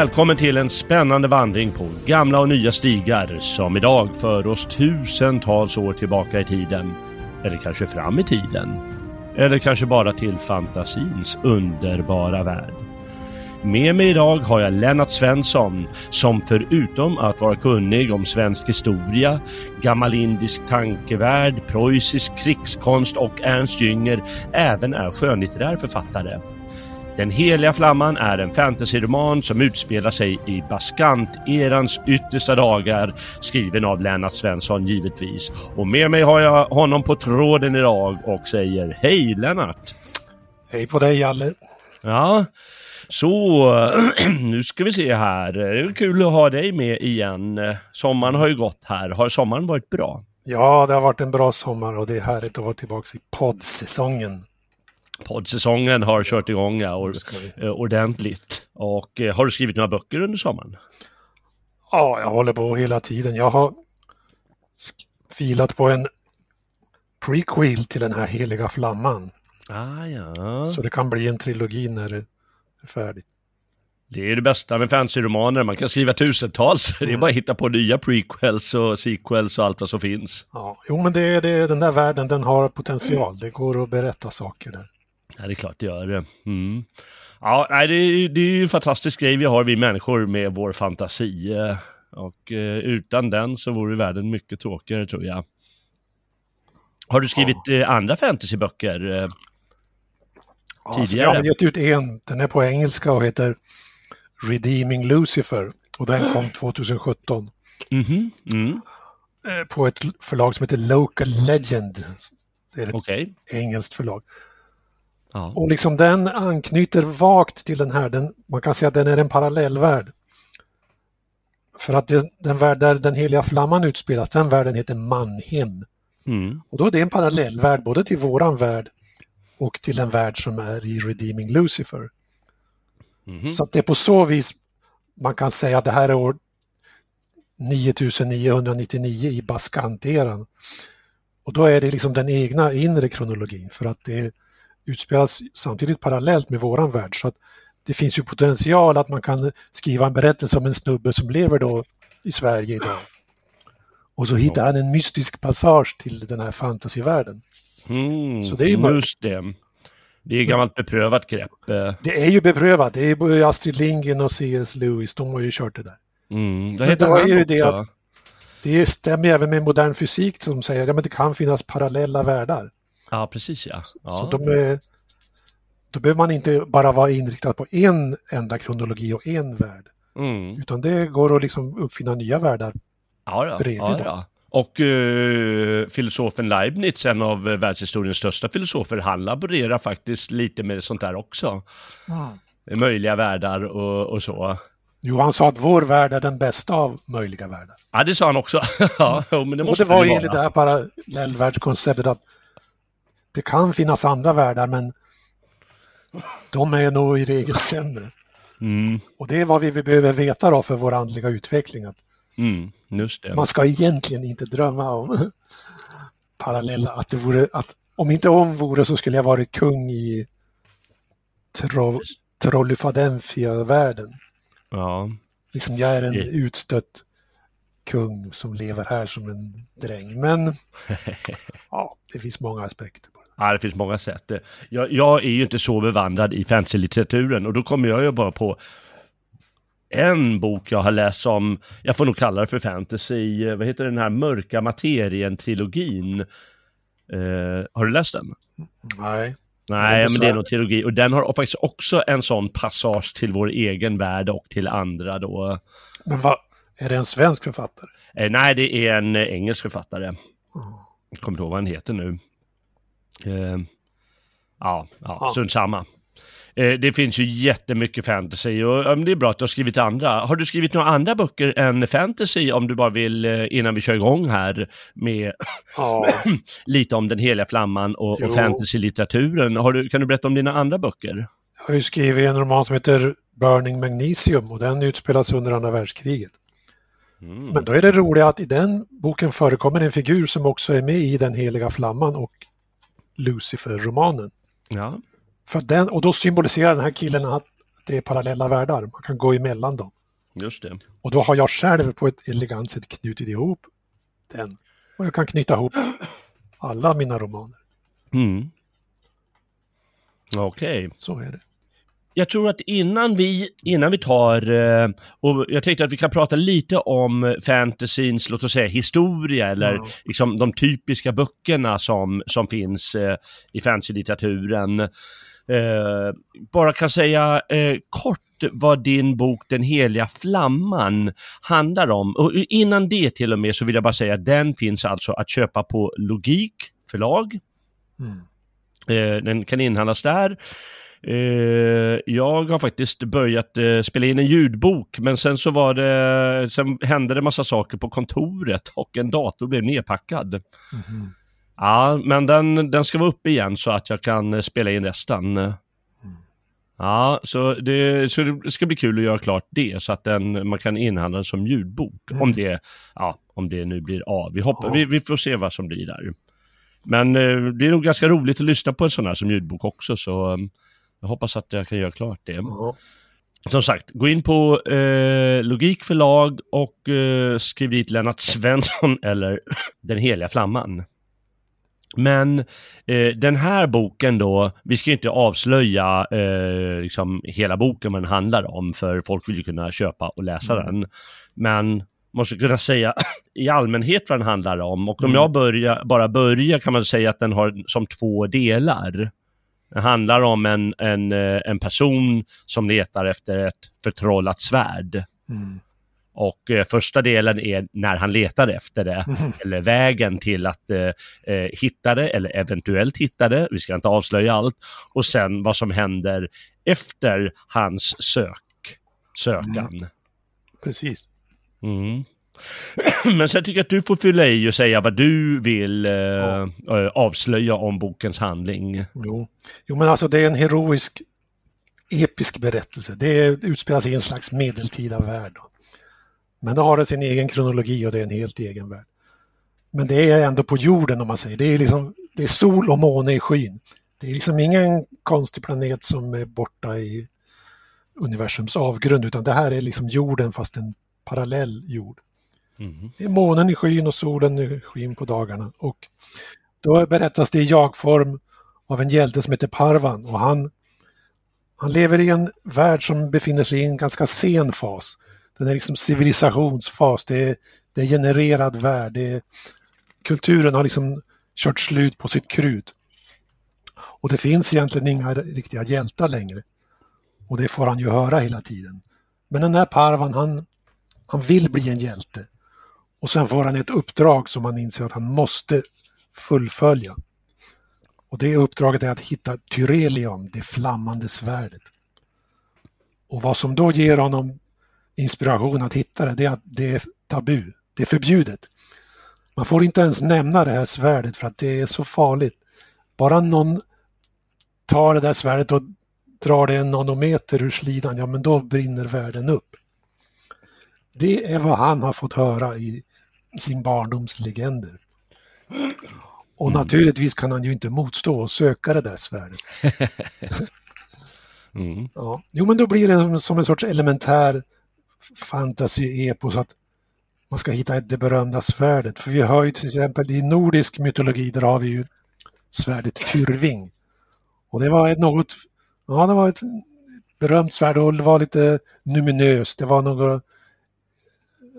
Välkommen till en spännande vandring på gamla och nya stigar som idag för oss tusentals år tillbaka i tiden. Eller kanske fram i tiden. Eller kanske bara till fantasins underbara värld. Med mig idag har jag Lennart Svensson som förutom att vara kunnig om svensk historia, gammal indisk tankevärld, preussisk krigskonst och Ernst Jünger även är skönlitterär författare. Den heliga flamman är en fantasyroman som utspelar sig i Baskant-erans yttersta dagar, skriven av Lennart Svensson givetvis. Och med mig har jag honom på tråden idag och säger Hej Lennart! Hej på dig Jalle! Ja, så nu ska vi se här. Det är kul att ha dig med igen. Sommaren har ju gått här. Har sommaren varit bra? Ja, det har varit en bra sommar och det är härligt att vara tillbaka i poddsäsongen. Poddsäsongen har kört igång ja, vi- eh, ordentligt. Och eh, har du skrivit några böcker under sommaren? Ja, jag håller på hela tiden. Jag har filat på en prequel till den här heliga flamman. Ah, ja. Så det kan bli en trilogi när det är färdigt. Det är det bästa med fantasyromaner. Man kan skriva tusentals. Det är bara att hitta på nya prequels och sequels och allt vad som finns. Ja, jo, men det, det, den där världen den har potential. Det går att berätta saker där. Ja, det är klart det gör det. Mm. Ja, nej, det, är- det är ju en fantastisk grej vi har, vi människor, med vår fantasi. Och eh, utan den så vore världen mycket tråkigare, tror jag. Har du skrivit eh, andra fantasyböcker? eh? Ja, så Tidigare. jag har gett ut en. Den är på engelska och heter Redeeming Lucifer. Och den kom 2017. Mhm, mm, eh, på ett förlag som heter Local Legend. Det är ett okej. engelskt förlag. Ja. Och liksom den anknyter vagt till den här. Den, man kan säga att den är en parallellvärld. För att det, den värld där den heliga flamman utspelas, den världen heter Manhem. Mm, Och då är det en parallellvärld både till våran värld och till den värld som är i Redeeming Lucifer. mhm. Så att det är på så vis man kan säga att det här är år 9999 i Baskanteran. Och då är det liksom den egna inre kronologin för att det utspelas samtidigt parallellt med våran värld. Så att det finns ju potential att man kan skriva en berättelse om en snubbe som lever då i Sverige idag. Och så hittar han en mystisk passage till den här fantasyvärlden. Mm, Så det är ju just det. Det är ett gammalt beprövat grepp. eh. Det är ju beprövat. Det är både Astrid Lindgren och C.S. Lewis. De har ju kört det där. Mm, vad Men då är ju det att- Det stämmer ju även med modern fysik som säger att ja, men det kan finnas parallella världar. Ja, precis ja. ja. Så de är, då behöver man inte bara vara inriktad på en enda kronologi och en värld. mm. Utan det går att liksom uppfinna nya världar. Ja, då. bredvid ja, då. Och eh, filosofen Leibniz, en av världshistoriens största filosofer, han laborerar faktiskt lite med sånt där också. Möjliga världar och, och så. Jo, han sa att vår värld är den bästa av möjliga världar. Ja, det sa han också. ja, men det och måste det var ju enligt det här parallellvärldskonceptet att det kan finnas andra världar men de är nog i regel sämre. Mm, Och det är vad vi behöver veta då för vår andliga utveckling. Att mm, man ska egentligen inte drömma om parallella, att det vore, att om inte om vore så skulle jag varit kung i tro, Trollyfadenfia-världen. Ja. Liksom jag är en utstött kung som lever här som en dräng. Men ja, det finns många aspekter på. Ja, det finns många sätt. Jag, jag är ju inte så bevandrad i fantasy-litteraturen och då kommer jag ju bara på en bok jag har läst som, jag får nog kalla det för fantasy, vad heter den här Mörka materien-trilogin? Eh, har du läst den? Nej. Nej, men det är nog trilogi och den har faktiskt också en sån passage till vår egen värld och till andra då. Men vad, är det en svensk författare? Eh, nej, det är en eh, engelsk författare. Mm. Jag kommer inte ihåg vad han heter nu. Eh, ja, ja, strunt samma. Eh, det finns ju jättemycket fantasy och det är bra att du har skrivit andra. Har du skrivit några andra böcker än fantasy om du bara vill eh, innan vi kör igång här med ja. lite om den heliga flamman och, och fantasy-litteraturen. Du, kan du berätta om dina andra böcker? Jag har ju skrivit en roman som heter Burning Magnesium och den utspelas under andra världskriget. Mm. Men då är det roliga att i den boken förekommer en figur som också är med i Den heliga flamman och Lucifer-romanen. Ja. För den, och då symboliserar den här killen att det är parallella världar, man kan gå emellan dem. Just det. Och då har jag själv på ett elegant sätt knutit ihop den. Och jag kan knyta ihop alla mina romaner. Mm. Okej. Okay. Så är det jag tror att innan vi, innan vi tar, eh, och jag tänkte att vi kan prata lite om fantasyns, låt oss säga historia eller mm. liksom de typiska böckerna som, som finns eh, i fantasy-litteraturen. Eh, bara kan säga eh, kort vad din bok Den heliga flamman handlar om. Och innan det till och med så vill jag bara säga att den finns alltså att köpa på Logik förlag. Mm. Eh, den kan inhandlas där. Eh, jag har faktiskt börjat eh, spela in en ljudbok, men sen så var det, sen hände det massa saker på kontoret och en dator blev nedpackad. Mm. Ja, men den, den ska vara uppe igen så att jag kan eh, spela in resten. Mm. Ja, så det, så det ska bli kul att göra klart det så att den, man kan inhandla den som ljudbok. Mm. Om, det, ja, om det nu blir av. Vi, hoppas, ja. vi, vi, får se vad som blir där. Men eh, det är nog ganska roligt att lyssna på en sån här som ljudbok också. Så jag hoppas att jag kan göra klart det. Mm. Som sagt, gå in på eh, Logik förlag och eh, skriv dit Lennart Svensson eller Den heliga flamman. Men eh, den här boken då, vi ska inte avslöja eh, liksom hela boken vad den handlar om, för folk vill ju kunna köpa och läsa mm. den. Men måste kunna säga i allmänhet vad den handlar om. Och om mm. jag börjar, bara börjar kan man säga att den har som två delar. Det handlar om en, en, eh, en person som letar efter ett förtrollat svärd. Mm. Och eh, första delen är när han letar efter det, mm. eller vägen till att eh, eh, hitta det, eller eventuellt hitta det. Vi ska inte avslöja allt. Och sen vad som händer efter hans sök, sökan. Mm. Precis. Mm. Men sen tycker jag att du får fylla i och säga vad du vill eh, ja. Eh, avslöja om bokens handling. Jo. jo, men alltså det är en heroisk, episk berättelse. Det utspelar sig i en slags medeltida värld. Men det har sin egen kronologi och det är en helt egen värld. Men det är ändå på jorden om man säger. Det är, liksom, det är sol och måne i skyn. Det är liksom ingen konstig planet som är borta i universums avgrund utan det här är liksom jorden fast en parallell jord. Mm. Det är månen i skyn och solen i skyn på dagarna. Och då berättas det i jagform av en hjälte som heter Parvan och han, han lever i en värld som befinner sig i en ganska sen fas. Den är liksom civilisationsfas, det är, det är genererad värld. Det är, kulturen har liksom kört slut på sitt krut. Och det finns egentligen inga riktiga hjältar längre. Och det får han ju höra hela tiden. Men den här Parvan, han, han vill bli en hjälte. Och sen får han ett uppdrag som han inser att han måste fullfölja. Och det uppdraget är att hitta Tyrelion, det flammande svärdet. Och vad som då ger honom inspiration att hitta det, det är att det är tabu, det är förbjudet. Man får inte ens nämna det här svärdet för att det är så farligt. Bara någon tar det där svärdet och drar det en nanometer ur slidan, ja men då brinner världen upp. Det är vad han har fått höra i sin barndoms legender. Och mm. naturligtvis kan han ju inte motstå och söka det där svärdet. mm. ja. Jo, men då blir det som en sorts elementär fantasy-epos att man ska hitta det berömda svärdet. För vi har ju till exempel i nordisk mytologi, där har vi ju svärdet Tyrving. Och det var ett något, ja det var ett berömt svärd och det var lite numinöst. Det var några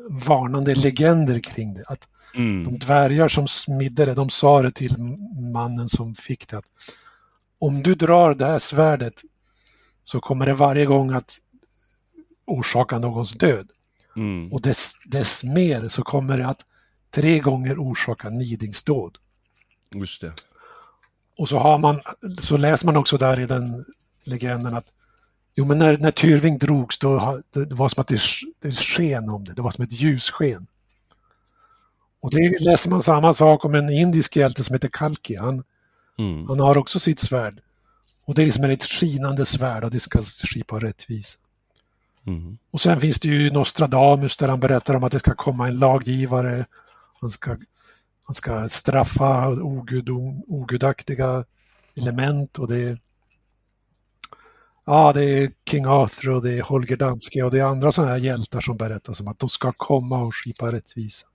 varnande legender kring det. Att Mm. de dvärgar som smidde det, de sa det till mannen som fick det att om du drar det här svärdet så kommer det varje gång att orsaka någons död. Mm. Och dess, dess mer så kommer det att tre gånger orsaka nidingsdåd. Just det. Och så, har man, så läser man också där i den legenden att jo, men när, när Tyrving drogs då det var som att det, det sken om det, det var som ett ljussken. Och det läser man samma sak om en indisk hjälte som heter Kalki. Han, Mm. han har också sitt svärd. Och det är liksom ett skinande svärd och det ska skipa rättvisa. Mm. Och sen finns det ju Nostradamus där han berättar om att det ska komma en laggivare. Han ska, han ska straffa ogudom, ogudaktiga element och det Ja, det är King Arthur och det är Holger Danske och det är andra sådana här hjältar som berättar om att de ska komma och skipa rättvisa.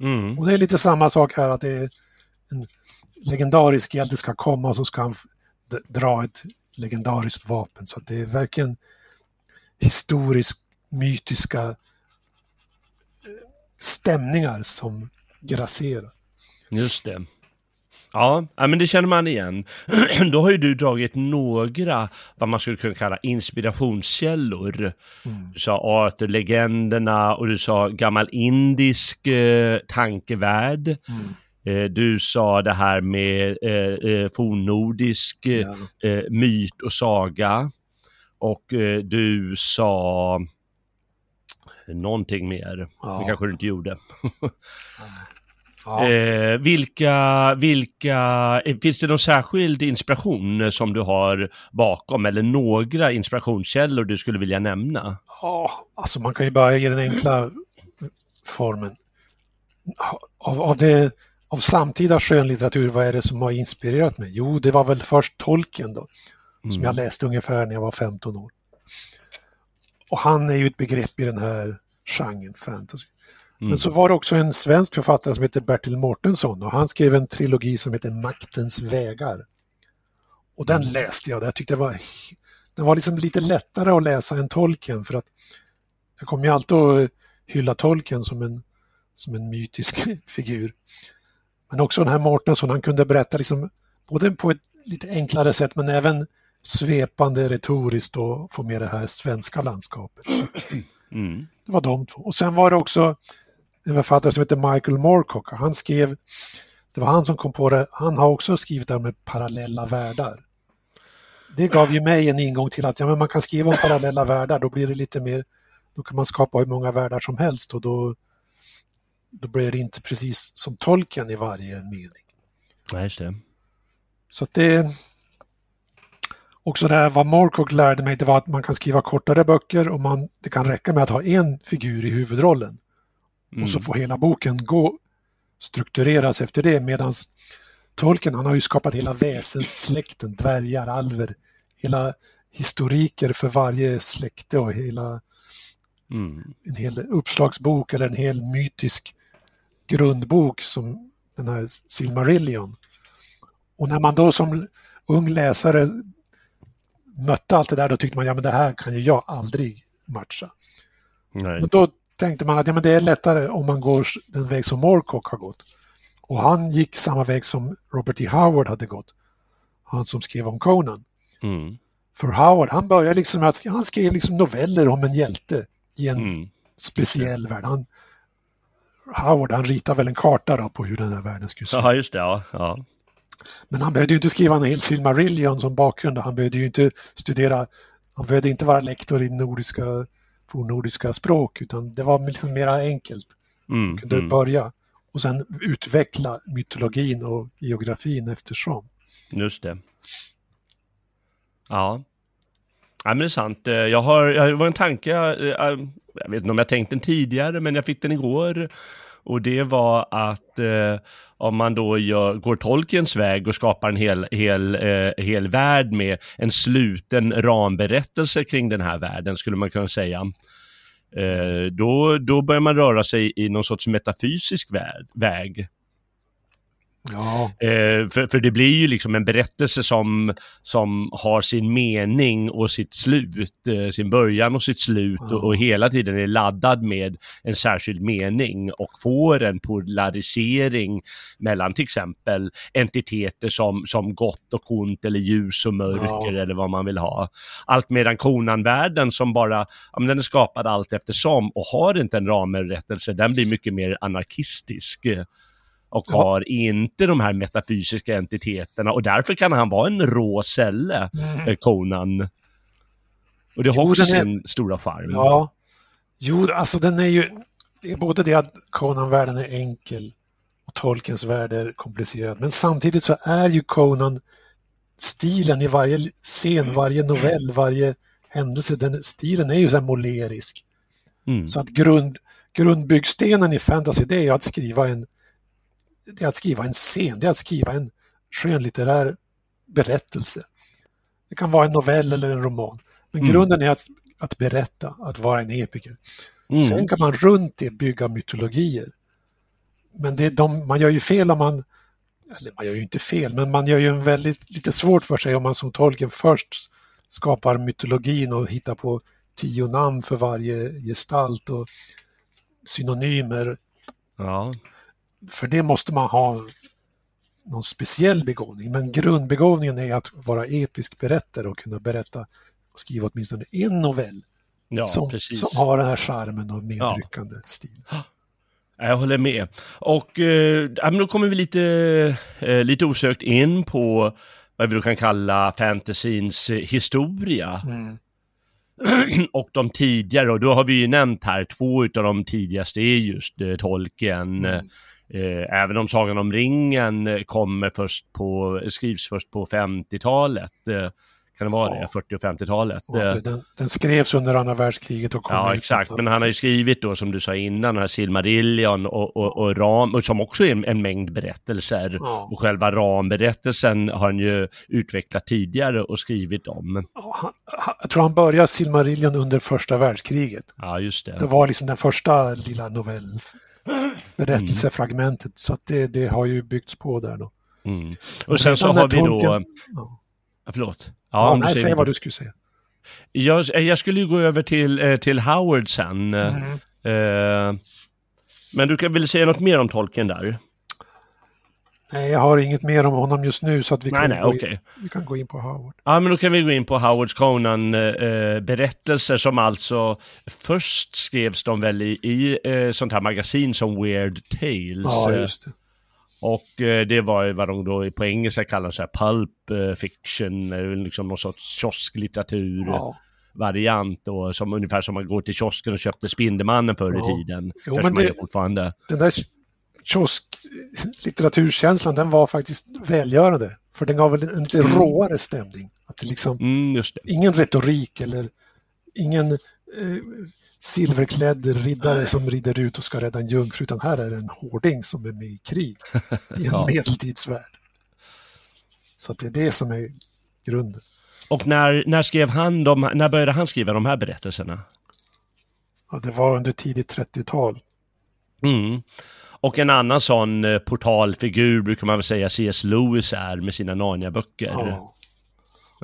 Mm. Och det är lite samma sak här att det är en legendarisk hjälte ska komma och så ska han dra ett legendariskt vapen. Så det är verkligen historiskt mytiska eh, stämningar som grasserar. Just det. Ja, men det känner man igen. Då har ju du dragit några, vad man skulle kunna kalla inspirationskällor. Du sa Arthur-legenderna och du sa gammal indisk eh, tankevärld. Eh, du sa det här med eh, eh, fornnordisk Ja. eh, myt och saga. Och eh, du sa någonting mer. Ja. Det kanske du inte gjorde. Ja. Eh, vilka, vilka, eh, finns det någon särskild inspiration som du har bakom eller några inspirationskällor du skulle vilja nämna? Ja, alltså man kan ju börja i den enkla formen. Av, av, det, av samtida skönlitteratur, vad är det som har inspirerat mig? Jo, det var väl först Tolkien då, som jag läste ungefär när jag var 15 år. Och han är ju ett begrepp i den här genren, fantasy. Men så var det också en svensk författare som heter Bertil Mårtensson och han skrev en trilogi som heter Maktens vägar. Och den läste jag, jag tyckte det var, den var liksom lite lättare att läsa än Tolkien för att jag kommer ju alltid att hylla Tolkien som en, som en mytisk figur. Men också den här Mårtensson, han kunde berätta liksom, både på ett lite enklare sätt men även svepande retoriskt och få med det här svenska landskapet. Mm. det var de två. Och sen var det också en författare som heter Michael Moorcock. Han skrev, det var han som kom på det, han har också skrivit det här med parallella världar. Det gav ju mig en ingång till att ja, men man kan skriva om parallella världar, då blir det lite mer, då kan man skapa hur många världar som helst och då, då blir det inte precis som tolken i varje mening. Nej, just det. Så att det... Också det här vad Moorcock lärde mig, det var att man kan skriva kortare böcker och man, det kan räcka med att ha en figur i huvudrollen. Och så får hela boken gå struktureras efter det medan Tolkien han har ju skapat hela väsenssläkten, dvärgar, alver, hela historiker för varje släkte och hela Mm. en hel uppslagsbok eller en hel mytisk grundbok som den här Silmarillion. Och när man då som ung läsare mötte allt det där, då tyckte man ja men det här kan ju jag aldrig matcha. Nej. Men då tänkte man att ja, men det är lättare om man går den väg som Moorcock har gått. Och han gick samma väg som Robert E. Howard hade gått. Han som skrev om Conan. Mm. För Howard, han började liksom att han skrev liksom noveller om en hjälte i en Mm. speciell värld. Han, Howard, han ritade väl en karta då på hur den här världen skulle se ut. Ja, just det. Ja. ja. Men han behövde ju inte skriva en hel Silmarillion som bakgrund. Han behövde ju inte studera, han behövde inte vara lektor i nordiska, fornnordiska språk, utan det var liksom mera enkelt. Mm. kunde Mm. börja och sen utveckla mytologin och geografin eftersom. Just det. Ja. Ja, men det är sant. Eh, Jag har, jag, var en tanke, jag, eh, jag vet inte om jag tänkt den tidigare, men jag fick den igår. Och det var att eh, om man då gör, går Tolkiens väg och skapar en hel, hel, eh, hel värld med en sluten ramberättelse kring den här världen, skulle man kunna säga. Eh, då, då börjar man röra sig i någon sorts metafysisk värld, väg. Ja, Eh, för, för det blir ju liksom en berättelse som, som har sin mening och sitt slut, eh, sin början och sitt slut och, och hela tiden är laddad med en särskild mening och får en polarisering mellan till exempel entiteter som, som gott och ont eller ljus och mörker Ja. eller vad man vill ha. Allt medan Conan-världen som bara, ja, den är skapad allt eftersom och har inte en ramberättelse, den blir mycket mer anarkistisk. Eh, och Ja. har inte de här metafysiska entiteterna och därför kan han vara en rå celle, eh, Conan. Och det har Jo, också är- sin stora charm. ja. Jo, alltså den är ju... Det är både det att Conan-världen är enkel och Tolkiens värld är komplicerad. Men samtidigt så är ju Conan stilen i varje scen, varje novell, varje händelse, den stilen är ju så här målerisk. Mm. Så att grund, grundbyggstenen i fantasy det är ju att skriva en det är att skriva en scen, det är att skriva en skönlitterär berättelse. Det kan vara en novell eller en roman. Men Mm. grunden är att, att berätta, att vara en epiker. Mm. Sen kan man runt det bygga mytologier. Men det, är de, man gör ju fel om man, eller man gör ju inte fel, men man gör ju en väldigt, lite svårt för sig om man som Tolkien först skapar mytologin och hittar på tio namn för varje gestalt och synonymer. Ja. För det måste man ha någon speciell begåvning, men grundbegåvningen är att vara episk berättare och kunna berätta och skriva åtminstone en novell ja, som, precis. som har den här charmen och medryckande stil. Jag håller med. Och eh, ja, då kommer vi lite, eh, lite osökt in på vad vi då kan kalla fantasins historia. Mm. och de tidigare, och då har vi ju nämnt här, två utav de tidigaste är just eh, Tolkien. Mm. Eh, även om Sagan om ringen eh, kommer först på, skrivs först på 50-talet. Eh, kan det vara Ja. det? 40 och 50-talet? Och Eh, det- Den, den skrevs under andra världskriget och kom Ja, ut exakt. Men han har ju skrivit då, som du sa innan, den här Silmarillion och, och, och Ram, och som också är en, en mängd berättelser. Ja. Och själva ramberättelsen har han ju utvecklat tidigare och skrivit om. Ja, han, han, jag tror han började Silmarillion under första världskriget. Ja, just det. Det var liksom den första lilla novell berättelsefragmentet så att det, det har ju byggts på där då. Mm. Och sen så har vi då... Tolkien- Ja. Ja, förlåt. Ja, du nej, säg vad du skulle säga. Jag, jag skulle ju gå över till, eh, till Howard sen. eh, Mm. Eh, men du kan väl säga något mer om tolken där? Nej, jag har inget mer om honom just nu så att vi, Nej, kan, nej, gå okej. in, vi kan gå in på Howard. Ja, men då kan vi gå in på Howards Conan-berättelser som alltså först skrevs de väl i, i eh, sånt här magasin som Weird Tales. Ja, eh, just det. och eh, det var ju vad de då på engelska kallar så här pulp eh, fiction, eh, liksom någon sorts kiosklitteratur. Ja. variant då, som ungefär som man går till kiosken och köpte Spindelmannen förr i Ja. tiden. Jo, men det- fortfarande. Den där kiosklitteraturkänslan, den var faktiskt välgörande. För den gav väl en lite råare stämning. Att det liksom, Mm, ingen retorik eller ingen eh, silverklädd riddare som rider ut och ska rädda en jungfru, utan här är det en hårding som är med i krig i en Ja. medeltidsvärld. Så det är det som är grunden. Och när, när skrev han de, när började han skriva de här berättelserna? Ja, det var under tidigt 30-tal. Mm. Och en annan sån eh, portalfigur brukar man väl säga C.S. Lewis är med sina Narnia-böcker. Ja.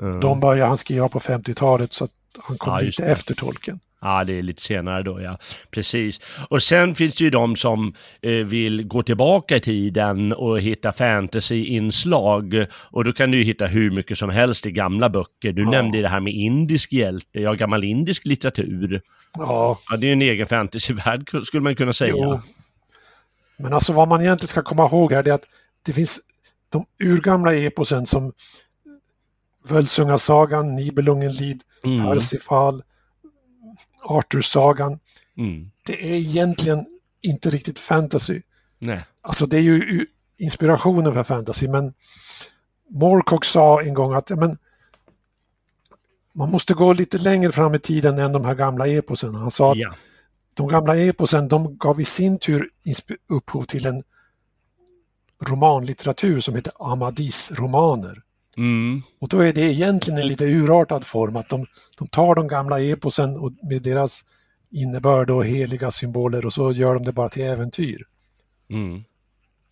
Mm. De började han skriva på 50-talet så att han kom Ja, lite det. efter tolken. Ja, det är lite senare då, ja. Precis. Och sen finns det ju de som eh, vill gå tillbaka i tiden och hitta fantasy-inslag. Och då kan du ju hitta hur mycket som helst i gamla böcker. Du Ja. nämnde det här med indisk hjälte, ja, gammal indisk litteratur. Ja, Ja, det är ju en egen fantasyvärld skulle man kunna säga. Jo. Men alltså vad man egentligen ska komma ihåg här är att det finns de urgamla eposen som Völsungasagan, Nibelungenlid, Mm. Parsifal, Arthursagan. Mm. Det är egentligen inte riktigt fantasy. Nej. Alltså det är ju inspirationen för fantasy men Moorcock sa en gång att men, man måste gå lite längre fram i tiden än de här gamla eposen. Han sa att Ja. De gamla eposen de gav i sin tur upphov till en romanlitteratur som heter Amadis-romaner. Mm. Och då är det egentligen en lite urartad form att de, de tar de gamla eposen och med deras innebörd och heliga symboler och så gör de det bara till äventyr. Mm.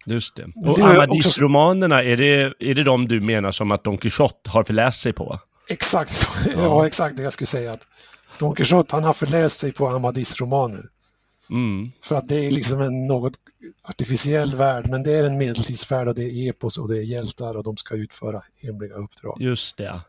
Just det. Och det är också- Amadis-romanerna, är det, är det de du menar som att Don Quijote har förläst sig på? Exakt, ja. exakt det jag skulle säga. Att Don Quijote han har förläst sig på Amadis-romaner. Mm. För att det är liksom en något artificiell värld, men det är en medeltidsvärld och det är epos och det är hjältar och de ska utföra hemliga uppdrag. Just det.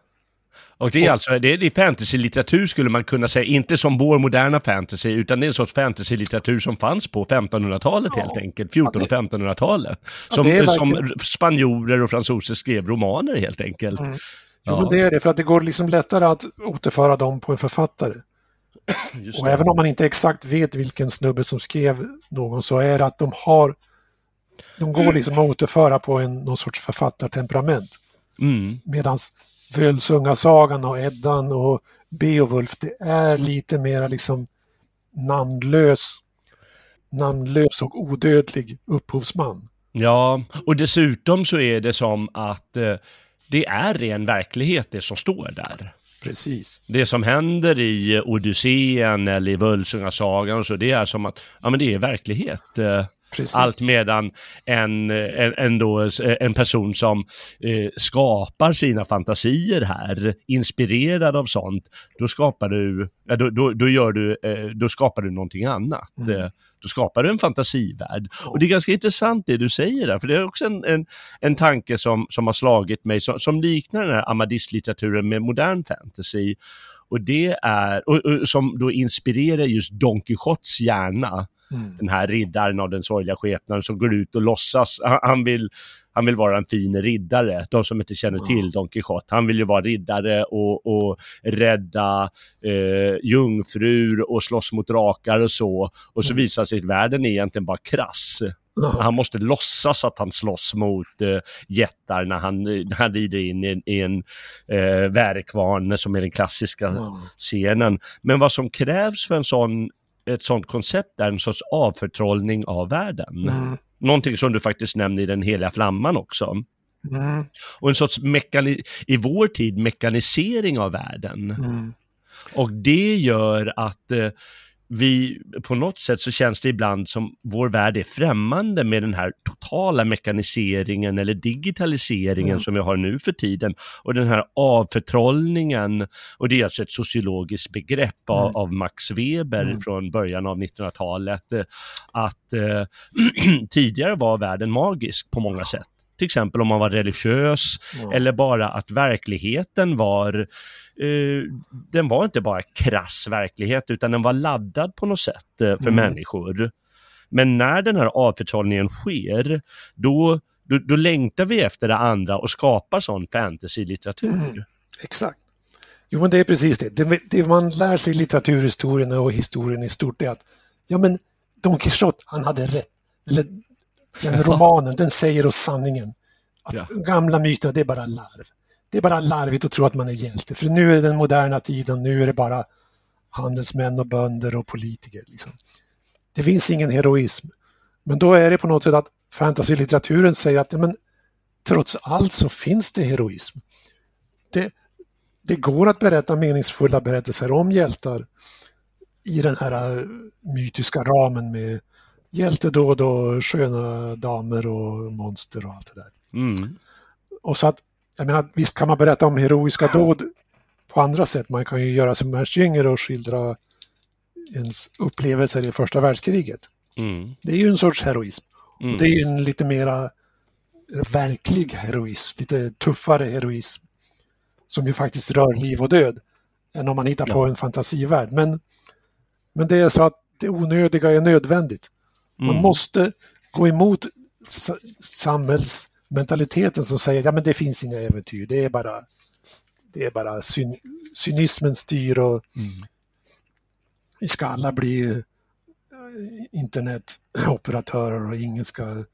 Och det är alltså, det är, fantasy-litteratur skulle man kunna säga, inte som vår moderna fantasy, utan det är en sorts fantasy-litteratur som fanns på 1500-talet Ja. helt enkelt, 1400 och 1500-talet. Ja, Som, det är som spanjorer och fransoser skrev romaner helt enkelt. Mm. Jo, Ja. det är det, för att det går liksom lättare att återföra dem på en författare. Just Och det. även om man inte exakt vet vilken snubbe som skrev någon så är det att de har de går liksom att återföra på en, någon sorts författartemperament. Mm. Medan Völsungasagan och Eddan och Beowulf, det är lite mer liksom namnlös, namnlös och odödlig upphovsman. Ja, och dessutom så är det som att eh, det är ren verklighet det som står där. Precis. Det som händer i Odysseen eller i Völsungasagan och så, det är som att, ja men det är verklighet. Precis. Allt medan en, en, en, då, en person som eh, skapar sina fantasier här, inspirerad av sånt, då skapar du, då, då, då gör du, eh, då skapar du någonting annat. Mm. Eh, Då skapar du en fantasivärld. Och det är ganska intressant det du säger där, för det är också en, en, en tanke som, som har slagit mig, som, som liknar den här Amadis-litteraturen med modern fantasy. Och det är, och, och, som då inspirerar just Don Quijotes hjärna Mm. den här riddaren av den sorgliga skepnaden som går ut och låtsas, han, han vill han vill vara en fin riddare, de som inte känner till Don Quijote. Han vill ju vara riddare och, och rädda eh, jungfrur och slåss mot drakar och så. Och så Mm. visar sig att världen är egentligen bara krass. Han måste låtsas att han slåss mot eh, jättar när han, när han rider in i, i en eh, värkvarn som är den klassiska Ja. scenen. Men vad som krävs för en sån, ett sånt koncept är en sorts avförtrollning av världen. Mm. Någonting som du faktiskt nämner i den heliga flamman också. Mm. Och en sorts i vår tid mekanisering av världen. Mm. Och det gör att eh, vi, på något sätt så känns det ibland som vår värld är främmande med den här totala mekaniseringen eller digitaliseringen Mm. som vi har nu för tiden. Och den här avförtrollningen, och det är alltså ett sociologiskt begrepp av, Mm. av Max Weber Mm. från början av 1900-talet, eh, att eh, tidigare var världen magisk på många sätt. Till exempel om man var religiös, Ja. eller bara att verkligheten var, eh, den var inte bara krass verklighet, utan den var laddad på något sätt eh, för Mm. människor. Men när den här avförtrollningen sker, då, då, då längtar vi efter det andra och skapar sån fantasy-litteratur. Mm. Exakt. Jo, men det är precis det. det. Det man lär sig i litteraturhistorien och historien i stort är att ja, men Don Quijote, han hade rätt. Eller den romanen, den säger oss sanningen. Att Ja. gamla myterna, det är bara larv. Det är bara larvigt att tro att man är hjälte. För nu är det den moderna tiden, nu är det bara handelsmän och bönder och politiker. Liksom. Det finns ingen heroism. Men då är det på något sätt att fantasy-litteraturen säger att men, trots allt så finns det heroism. Det, det går att berätta meningsfulla berättelser om hjältar i den här äh, mytiska ramen med hjältedåd och sköna damer och monster och allt det där. Mm. Och så att, jag menar, visst kan man berätta om heroiska dåd på andra sätt. Man kan ju göra som Ernst Jünger och skildra ens upplevelser i första världskriget. Mm. Det är ju en sorts heroism. Mm. Det är ju en lite mera verklig heroism, lite tuffare heroism. Som ju faktiskt rör liv och död. Än om man hittar på en fantasivärld. Men, men det är så att det onödiga är nödvändigt. Man Mm. måste gå emot sa- samhällsmentaliteten som säger ja men det finns inga äventyr, det är bara, det är bara syn, cynismen styr och vi ska alla bli eh, internetoperatörer och ingen ska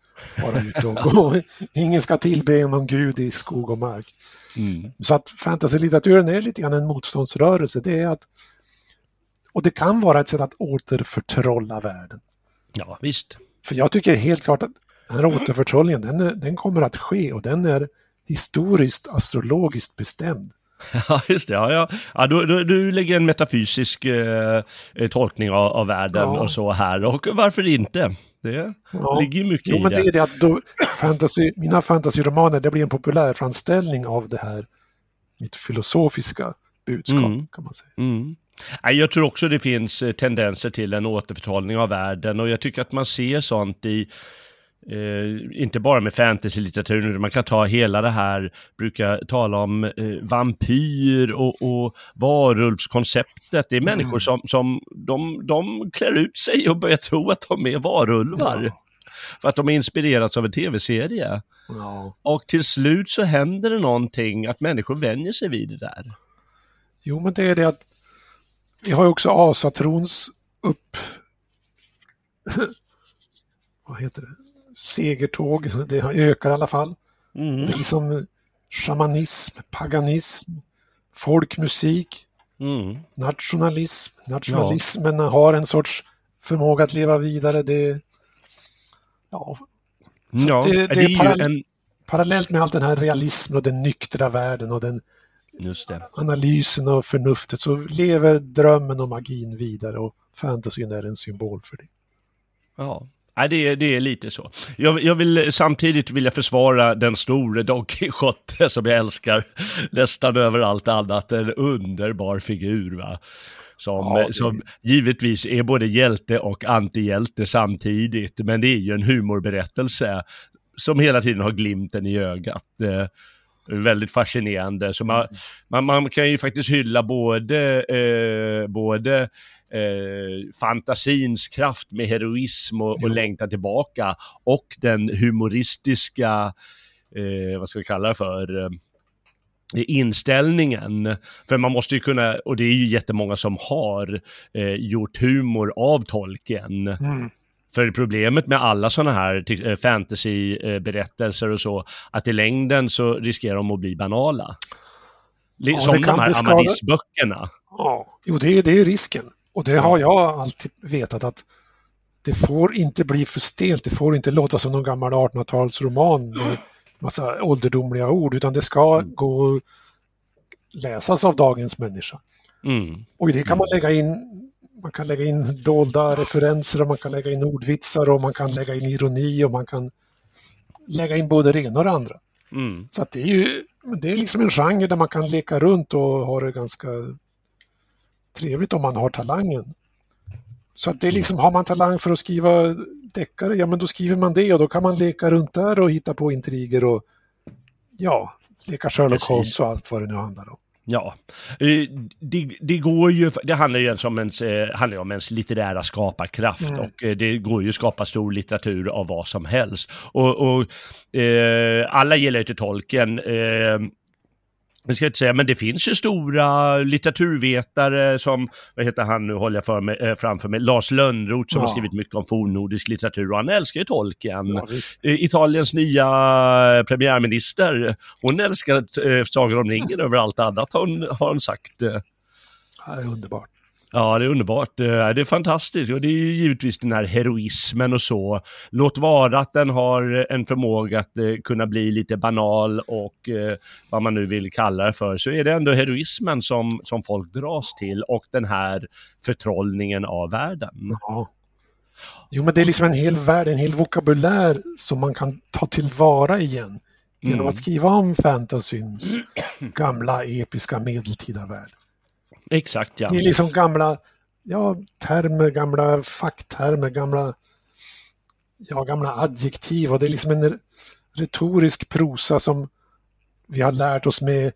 vara ute och gå. Ingen ska tillbe någon gud i skog och mark. Mm. Så att fantasy-litteraturen är lite grann en motståndsrörelse. Det är att, och det kan vara ett sätt att återförtrolla världen. Ja, visst. För jag tycker helt klart att den här återförtrollningen, den, är, den kommer att ske och den är historiskt, astrologiskt bestämd. Ja, just det. Ja, ja. Ja, du, du, du lägger en metafysisk eh, tolkning av, av världen Ja. och så här. Och varför inte? Det ja. ligger mycket jo, i men det. är det att då, fantasy, mina fantasyromaner, det blir en populärframställning av det här mitt filosofiska budskap, mm. kan man säga. Mm. Jag tror också det finns eh, tendenser till en återförtalning av världen och jag tycker att man ser sånt i Eh, inte bara med fantasy-litteraturen, man kan ta hela det här, brukar tala om eh, vampyr och, och varulvskonceptet. Det är mm. människor som, som de, de klär ut sig och börjar tro att de är varulvar. Ja. För att de är inspirerats av en tv-serie. Ja. Och till slut så händer det någonting, att människor vänjer sig vid det där. Jo, men det är det att vi har ju också asatrons upp... Vad heter det? segertåg, det ökar i alla fall. Mm. Det är liksom shamanism, paganism, folkmusik, mm. nationalism. Nationalismen ja. har en sorts förmåga att leva vidare. Det, ja, ja det, det, det, är, parallell, en... parallellt med allt den här realismen och den nyktra världen och den analysen och förnuftet så lever drömmen och magin vidare och fantasyn är en symbol för det. Ja, Nej, det är, det är lite så. Jag, jag vill samtidigt vilja försvara den store Don Quijote som jag älskar nästan över allt annat. En underbar figur va. Som, ja, det... som givetvis är både hjälte och antihjälte samtidigt. Men det är ju en humorberättelse som hela tiden har glimten i ögat. Väldigt fascinerande. Så man, man, man, kan ju faktiskt hylla både, eh, både eh, fantasins kraft med heroism och, och längtan tillbaka och den humoristiska, eh, vad ska vi kalla det för, eh, inställningen. För man måste ju kunna, och det är ju jättemånga som har eh, gjort humor av tolken. Mm. För problemet med alla sådana här eh, fantasyberättelser och så, att i längden så riskerar de att bli banala. Ja, som de här Amadis-böckerna. Ja, jo det är, det är risken. Och det har jag alltid vetat att det får inte bli för stelt, det får inte låta som någon gammal 1800-talsroman med massa ålderdomliga ord, utan det ska mm. gå att läsas av dagens människa. Mm. Och i det kan man lägga in man kan lägga in dolda referenser och man kan lägga in ordvitsar och man kan lägga in ironi och man kan lägga in både det ena och det andra. Mm. Så att det är ju det är liksom en genre där man kan leka runt och ha det ganska trevligt om man har talangen. Så att det är liksom, har man talang för att skriva deckare, ja men då skriver man det och då kan man leka runt där och hitta på intriger och ja, leka Sherlock Holmes och allt vad det nu handlar om. Ja, eh, det, det, går ju, det handlar ju om ens, eh, handlar om ens litterära skaparkraft mm. och eh, det går ju att skapa stor litteratur av vad som helst. Och, och eh, alla gillar ju till tolken. Eh, jag ska inte säga, men det finns ju stora litteraturvetare som, vad heter han nu, håller jag för mig, äh, framför mig, Lars Lönnroth som ja. har skrivit mycket om fornnordisk litteratur och han älskar ju tolken. Ja, Italiens nya premiärminister, hon älskar äh, Sagan om ringen över allt annat har hon, har hon sagt. Ja, det är underbart. Ja, det är underbart. Eh, det är fantastiskt och det är ju givetvis den här heroismen och så. Låt vara att den har en förmåga att eh, kunna bli lite banal och eh, vad man nu vill kalla det för, så är det ändå heroismen som, som folk dras till och den här förtrollningen av världen. Ja. Jo, men det är liksom en hel värld, en hel vokabulär som man kan ta tillvara igen genom mm. att skriva om fantasyns gamla episka medeltida värld. Exakt, ja. Det är liksom gamla ja, termer, gamla facktermer, gamla, ja, gamla adjektiv och det är liksom en retorisk prosa som vi har lärt oss med,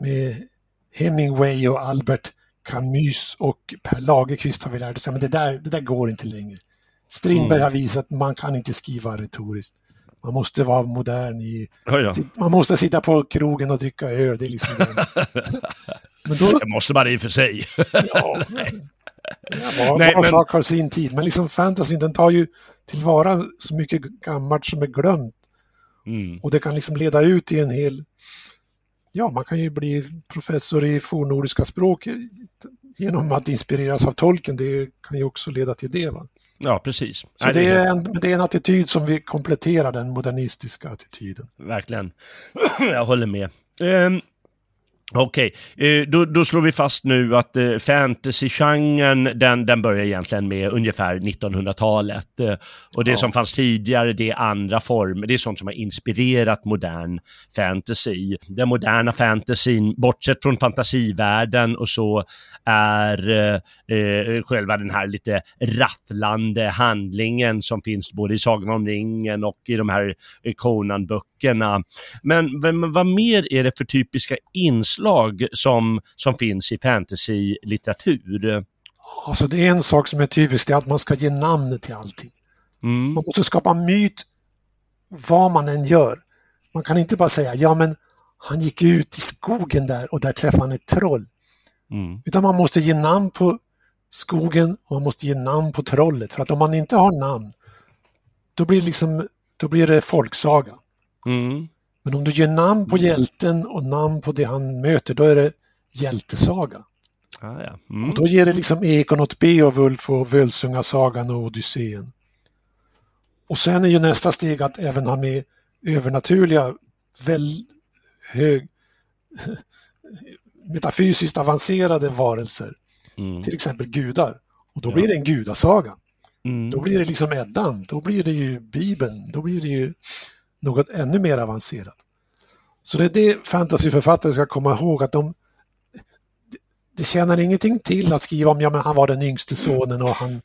med Hemingway och Albert Camus och Per Lagerkvist har vi lärt oss, men det där, det där går inte längre. Strindberg mm. har visat att man kan inte skriva retoriskt. Man måste vara modern i... Oh ja. Man måste sitta på krogen och dricka öl. Det är liksom men då, det måste man i och för sig. ja, var, Nej, var men... sak har sin tid. Men liksom fantasy den tar ju tillvara så mycket gammalt som är glömt. Mm. Och det kan liksom leda ut i en hel... Ja, man kan ju bli professor i fornnordiska språk genom att inspireras av tolken. Det kan ju också leda till det. Va? Ja, precis. Så Nej, det, är en, det är en attityd som vi kompletterar den modernistiska attityden. Verkligen. Jag håller med. Um, Okej, okay. då, då, slår vi fast nu att eh, fantasy-genren, den, den börjar egentligen med ungefär 1900-talet. Eh, och det ja. som fanns tidigare, det är andra former, det är sånt som har inspirerat modern fantasy. Den moderna fantasyn, bortsett från fantasivärlden och så, är eh, eh själva den här lite rafflande handlingen som finns både i Sagan om ringen och i de här Conan-böckerna. Men, men vad mer är det för typiska inslag som, som finns i fantasy-litteratur? Alltså det är en sak som är typisk, det är att man ska ge namn till allting. Mm. Man måste skapa myt vad man än gör. Man kan inte bara säga, ja men han gick ut i skogen där och där träffade han ett troll. Mm. Utan man måste ge namn på skogen och man måste ge namn på trollet. För att om man inte har namn, då blir det, liksom, då blir det folksaga. Mm. Men om du ger namn på hjälten och namn på det han möter, då är det hjältesaga. Ah, ja. mm. Och då ger det liksom Ekon åt Beowulf och Völsungasagan och Odysseen. Och sen är ju nästa steg att även ha med övernaturliga, väl hög, metafysiskt avancerade varelser. Mm. Till exempel gudar. Och då ja. blir det en gudasaga. Mm. Då blir det liksom Eddan, då blir det ju Bibeln, då blir det ju något ännu mer avancerat. Så det är det fantasyförfattare ska komma ihåg att de det tjänar ingenting till att skriva om ja, men han var den yngste sonen och han,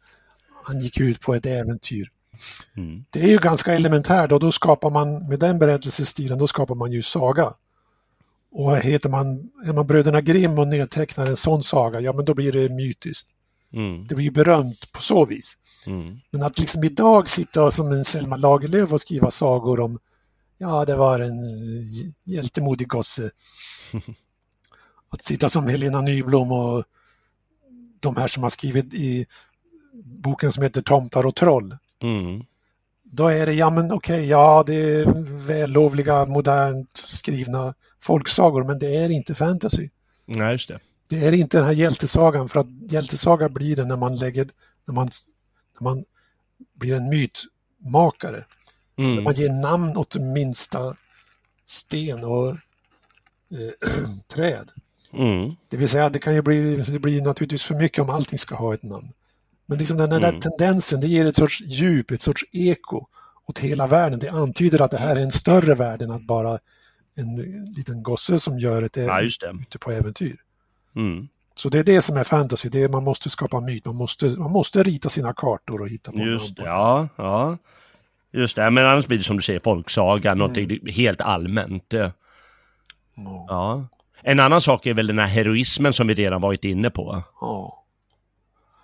han gick ut på ett äventyr. Mm. Det är ju ganska elementärt och då skapar man, med den berättelsestilen, då skapar man ju saga. Och heter man, är man bröderna Grimm och nedtecknar en sån saga, ja men då blir det mytiskt. Mm. Det blir ju berömt på så vis. Mm. Men att liksom idag sitta som en Selma Lagerlöf och skriva sagor om, ja det var en hjältemodig gosse. att sitta som Helena Nyblom och de här som har skrivit i boken som heter Tomtar och troll. Mm. Då är det, ja men okej, okay, ja det är vällovliga, modernt skrivna folksagor, men det är inte fantasy. Nej, just det det är inte den här hjältesagan, för att hjältesaga blir det när man lägger, när man, när man blir en mytmakare. Mm. När man ger namn åt minsta sten och eh, träd. Mm. Det vill säga, det kan ju bli, det blir naturligtvis för mycket om allting ska ha ett namn. Men liksom den där mm. tendensen, det ger ett sorts djup, ett sorts eko åt hela världen. Det antyder att det här är en större värld än att bara en liten gosse som gör ett ja, ute på äventyr. Mm. Så det är det som är fantasy, det är, man måste skapa myt, man måste, man måste rita sina kartor och hitta på Just ja, ja. Just det, men annars blir det som du säger folksaga, mm. någonting helt allmänt. Mm. Ja. En annan sak är väl den här heroismen som vi redan varit inne på. Ja.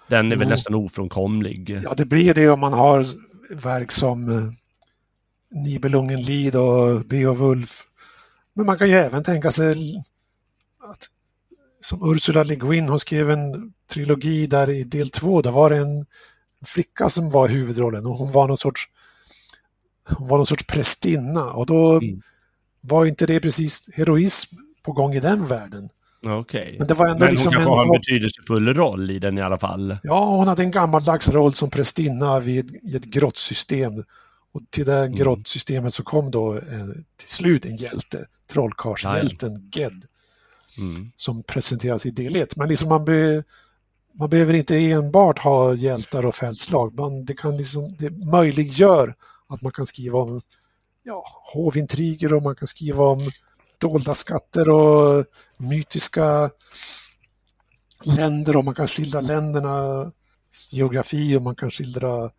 Den är väl nästan ofrånkomlig. Ja, det blir det om man har verk som eh, Nibelungen Lid och Beowulf. Men man kan ju även tänka sig som Ursula Le Guin, hon skrev en trilogi där i del två, där var det en flicka som var huvudrollen och hon var någon sorts hon var någon sorts prästinna och då mm. var inte det precis heroism på gång i den världen. Okay. Men det var ändå Men hon liksom kanske en, har en betydelsefull roll i den i alla fall? Ja, hon hade en gammaldags roll som prästinna vid, i ett grottsystem. Och till det mm. grottsystemet så kom då eh, till slut en hjälte, trollkarlshjälten Ged mm. som presenteras i del 1. Men liksom man, be, man behöver inte enbart ha hjältar och fältslag. Man, det, kan liksom, det möjliggör att man kan skriva om ja, hovintriger och man kan skriva om dolda skatter och mytiska länder och man kan skildra ländernas geografi och man kan skildra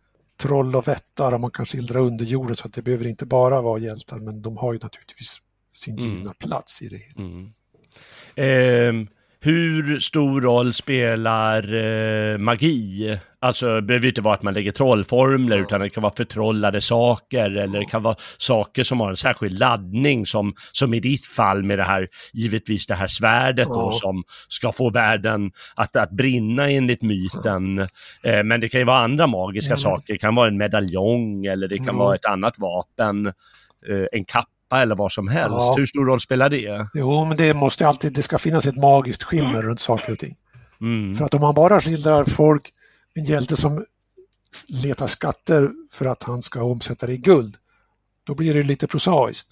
troll och vättar och man kan skildra underjorden så att det behöver inte bara vara hjältar men de har ju naturligtvis sin givna mm. plats i det hela. Mm. Eh, hur stor roll spelar eh, magi? Alltså det behöver inte vara att man lägger trollformler utan det kan vara förtrollade saker eller det kan vara saker som har en särskild laddning som, som i ditt fall med det här, givetvis det här svärdet då som ska få världen att, att brinna enligt myten. Eh, men det kan ju vara andra magiska saker, det kan vara en medaljong eller det kan vara ett annat vapen, eh, en kapp eller vad som helst. Ja. Hur stor roll spelar det? Jo, men det måste alltid, det ska finnas ett magiskt skimmer runt saker och ting. Mm. För att om man bara skildrar folk, en hjälte som letar skatter för att han ska omsätta det i guld, då blir det lite prosaiskt.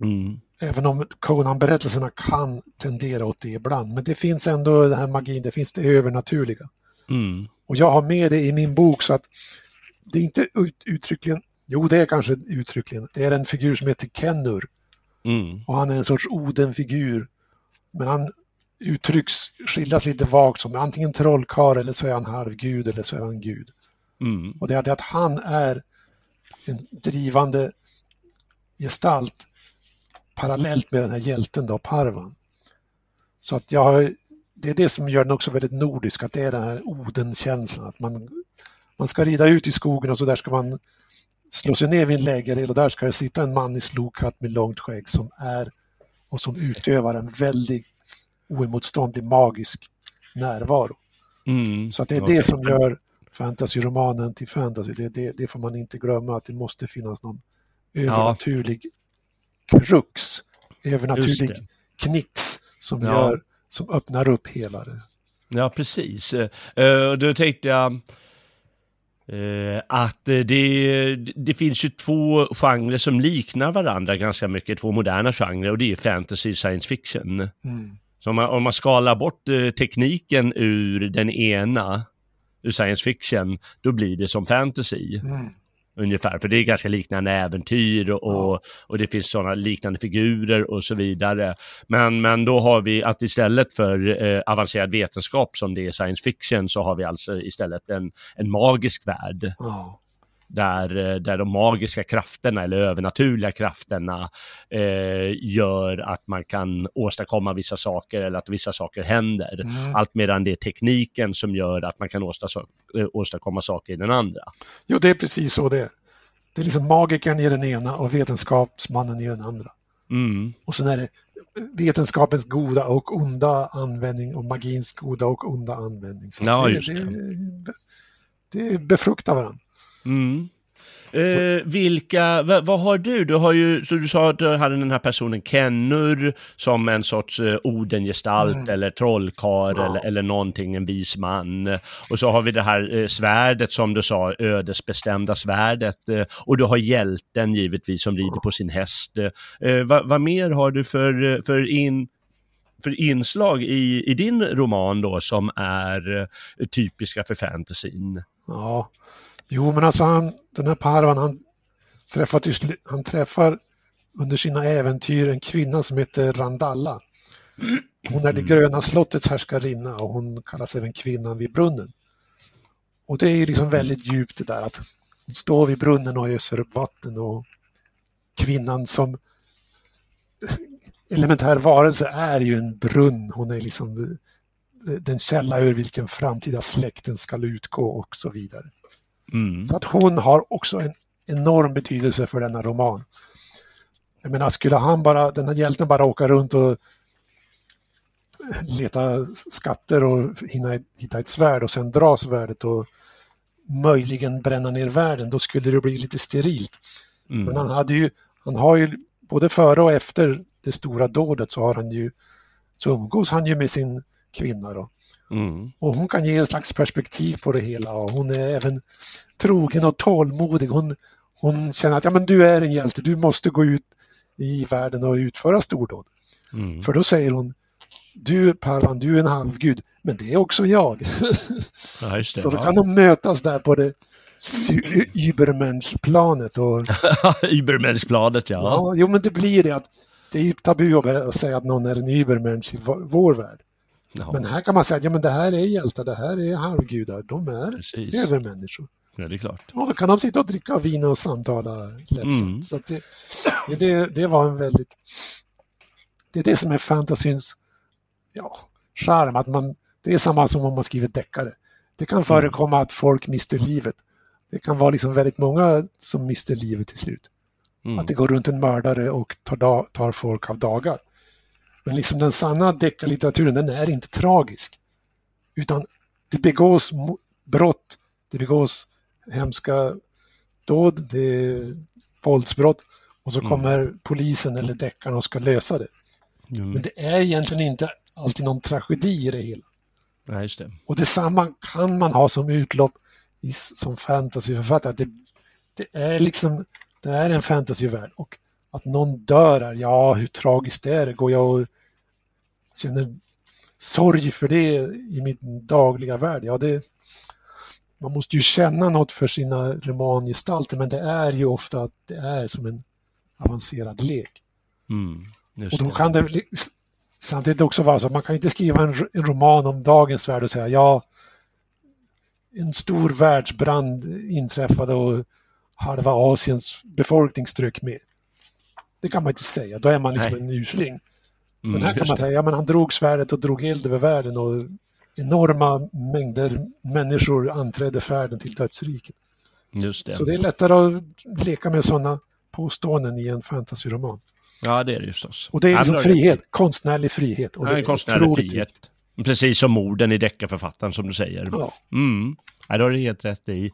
Mm. Även om Conan-berättelserna kan tendera åt det ibland. Men det finns ändå den här magin, det finns det övernaturliga. Mm. Och jag har med det i min bok så att det är inte ut, uttryckligen, jo det är kanske uttryckligen, det är en figur som heter Kennur. Mm. Och han är en sorts Oden-figur. Men han uttrycks, skildras lite vagt som antingen trollkarl eller så är han halvgud eller så är han gud. Mm. Och det är det att han är en drivande gestalt parallellt med den här hjälten då, Parvan. Så att jag har, det är det som gör den också väldigt nordisk, att det är den här Oden-känslan. Att man, man ska rida ut i skogen och så där ska man slå sig ner vid en lägereld och där ska det sitta en man i slokhatt med långt skägg som är och som utövar en väldigt oemotståndlig magisk närvaro. Mm. Så att det är Okej. det som gör fantasyromanen till fantasy. Det, det, det får man inte glömma, att det måste finnas någon övernaturlig krux, övernaturlig knix som, Ja. gör, som öppnar upp hela det. Ja, precis. Och då tänkte jag eh, att eh, det, det finns ju två genrer som liknar varandra ganska mycket, två moderna genrer och det är fantasy och science fiction. Mm. Så om man, om man skalar bort eh, tekniken ur den ena, ur science fiction, då blir det som fantasy. Mm. Ungefär, för det är ganska liknande äventyr och, Ja. och det finns sådana liknande figurer och så vidare. Men, men då har vi att istället för eh, avancerad vetenskap som det är science fiction så har vi alltså istället en, en magisk värld Ja. Där, eh, där de magiska krafterna eller övernaturliga krafterna eh, gör att man kan åstadkomma vissa saker eller att vissa saker händer. Mm. Allt medan det är tekniken som gör att man kan åstadkomma, eh, åstadkomma saker i den andra. Jo, det är precis så det är. Det är liksom magikern i den ena och vetenskapsmannen i den andra. Mm. Och sen är det vetenskapens goda och onda användning och magins goda och onda användning. Så Ja, det. det. det befruktar varandra. Mm. Eh, vilka, va, vad har du? Du har ju, så du sa att du hade den här personen Kennur som en sorts eh, Odengestalt Mm. eller trollkarl Ja. eller, eller någonting, en vis man. Och så har vi det här eh, svärdet som du sa, ödesbestämda svärdet. Eh, och du har hjälten givetvis som rider på sin häst. Eh, vad, vad mer har du för, eh, för in för inslag i, i din roman då som är eh, typiska för fantasyn? Ja, jo men alltså han, den här Parvan han träffar, till, han träffar under sina äventyr en kvinna som heter Randalla. Hon är det gröna slottets härskarinna och hon kallas även kvinnan vid brunnen. Och det är liksom väldigt djupt det där att hon står vid brunnen och öser upp vatten och kvinnan som elementär varelse är ju en brunn. Hon är liksom den källa ur vilken framtida släkten ska utgå och så vidare. Mm. Så att hon har också en enorm betydelse för denna roman. Jag menar, skulle han bara, den här hjälten bara åka runt och leta skatter och hinna, hitta ett svärd och sen dra svärdet och möjligen bränna ner världen, då skulle det bli lite sterilt. Mm. Men han hade ju, han har ju både före och efter det stora dådet så har han ju, så umgås han ju med sin kvinna då. Mm. Och hon kan ge en slags perspektiv på det hela och hon är även trogen och tålmodig. Hon, hon känner att ja, men du är en hjälte, du måste gå ut i världen och utföra stordåd. Mm. För då säger hon, du Parvan, du är en halvgud, men det är också jag. Ja, det. Så då ja. kan de mötas där på det Übermensch-planet. Och, Übermenschbladet, ja. ja, jo, men det blir det att det är tabu att säga att någon är en Übermensch i vår värld. Ja. Men här kan man säga att ja, men det här är hjältar, det här är halvgudar, de är Precis. övermänniskor. Ja, det är klart. Och då kan de sitta och dricka vin och samtala lättsamt. Mm. Så det, det, det var en väldigt... Det är det som är fantasyns ja, charm, att man, det är samma som om man skriver deckare. Det kan förekomma att folk mister livet. Det kan vara liksom väldigt många som mister livet till slut. Mm. Att det går runt en mördare och tar, tar folk av dagar. Men liksom den sanna deckarlitteraturen, den är inte tragisk. Utan det begås brott, det begås hemska dåd, det är våldsbrott och så Mm. kommer polisen eller deckaren och ska lösa det. Mm. Men det är egentligen inte alltid någon tragedi i det hela. Ja, just det. Och detsamma kan man ha som utlopp i, som fantasyförfattare. Det, det är liksom, det är en fantasyvärld och att någon dör här, ja hur tragiskt är det? Går jag och känner sorg för det i min dagliga värld? Ja, det, man måste ju känna något för sina romangestalter men det är ju ofta att det är som en avancerad lek. Mm, Och då kan det samtidigt också vara så att man kan inte skriva en roman om dagens värld och säga ja, en stor världsbrand inträffade och halva Asiens befolkning strök med. Det kan man inte säga, då är man liksom Nej. en usling. Mm, Men här kan man säga, ja men han drog svärdet och drog eld över världen och enorma mängder människor anträdde färden till dödsriket. Just det. Så det är lättare att leka med sådana påståenden i en fantasyroman. Ja, det är det förstås. Och det är liksom frihet, konstnärlig frihet. Och Ja, det är konstnärlig frihet. viktigt. Precis som morden i deckarförfattaren som du säger. Ja. Mm. Ja, det har du helt rätt i.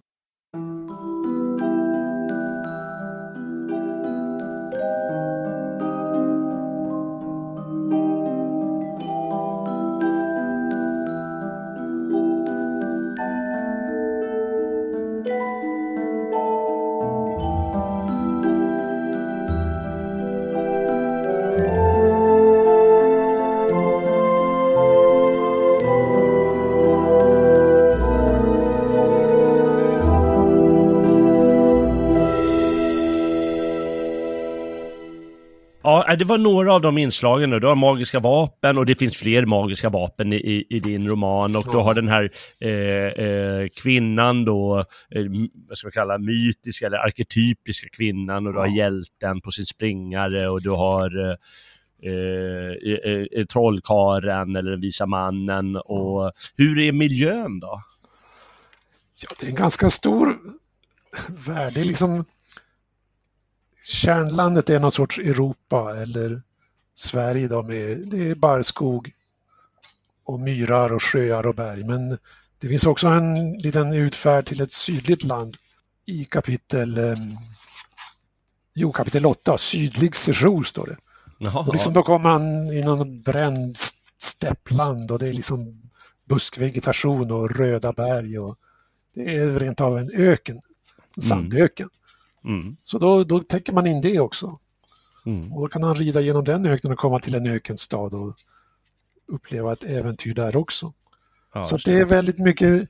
det var några av de inslagen. Du har magiska vapen och det finns fler magiska vapen i, i, din roman. Och du har den här eh, eh, kvinnan då, eh, vad ska man kalla mytiska eller arketypiska kvinnan. Och du har hjälten på sin springare och du har eh, eh, eh, eh, trollkaren eller den visa mannen. Och hur är miljön då? Ja, det är en ganska stor värld. Det är liksom... Kärnlandet är någon sorts Europa eller Sverige då med, det är barrskog och myrar och sjöar och berg. Men det finns också en liten utfärd till ett sydligt land i kapitel, eh, jo, kapitel 8, sydlig sejour står det. Jaha, Och liksom då kommer han i någon bränd steppland och det är liksom buskvegetation och röda berg och det är rent av en öken, en sandöken. mm, Så då, då täcker man in det också. mm. Och då kan han rida genom den öknen och komma till en ökenstad och uppleva ett äventyr där också. Ja, så det är väldigt mycket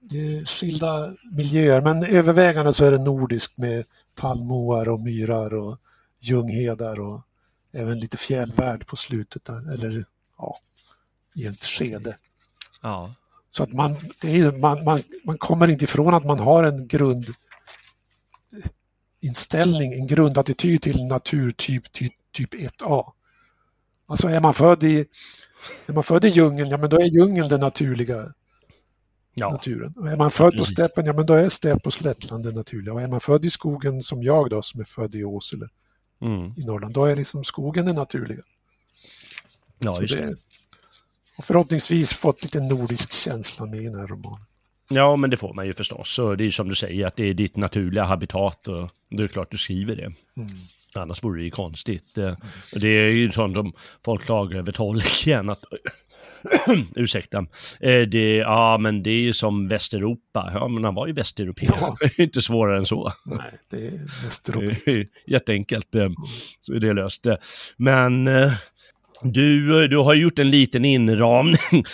det skilda miljöer, men övervägande så är det nordiskt med tallmoar och myrar och ljunghedar och även lite fjällvärld på slutet där, eller ja, i ett skede. ja. Så att man, är, man, man, man kommer inte ifrån att man har en grundinställning, en grundattityd till naturtyp typ, typ 1A. Alltså är man född i, är man född i djungeln, ja men då är djungeln den naturliga ja. naturen. Och är man född på steppen, ja men då är stepp och slättland det naturliga. Och är man född i skogen som jag då, som är född i Åsele Mm. i Norrland, då är liksom skogen det naturliga. ja just det. och förhoppningsvis fått lite nordisk känsla med i den här romanen. Ja, men det får man ju förstås. Så det är som du säger, att det är ditt naturliga habitat och det är klart du skriver det. Mm. Annars vore det ju konstigt. Eh, Och det är ju sånt som folk klagar över tolken. Att, ursäkta. Eh, Det, ja, men det är ju som Västeuropa. Ja, men han var ju västeuropé. Ja. Det är inte svårare än så. Nej, det är västeuropeiskt. Jätteenkelt. eh, Så är det löst. Men du, du har gjort en liten inramning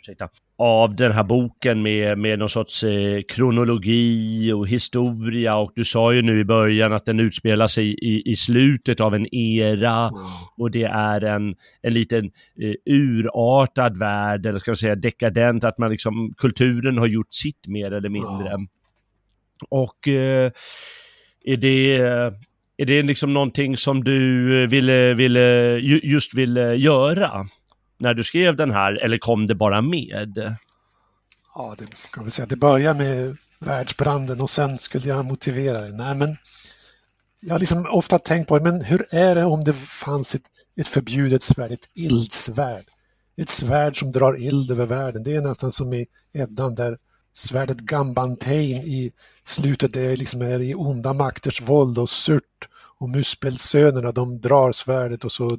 ursäkta, av den här boken med, med någon sorts eh, kronologi och historia. Och du sa ju nu i början att den utspelar sig i, i slutet av en era. Och det är en, en liten eh, urartad värld, eller ska man säga dekadent, att man liksom, kulturen har gjort sitt mer eller mindre. Och eh, är det, är det liksom någonting som du ville, ville, ju- just ville göra när du skrev den här, eller kom det bara med? Ja, det kan vi säga. Det börjar med världsbranden och sen skulle jag motivera det. Nej, men jag har liksom ofta tänkt på men hur är det om det fanns ett, ett förbjudet svärd, ett ildsvärd? Ett svärd som drar eld över världen. Det är nästan som i Eddan där svärdet Gambantein i slutet är liksom är i onda makters våld och Surt och Muspelsönerna de drar svärdet och så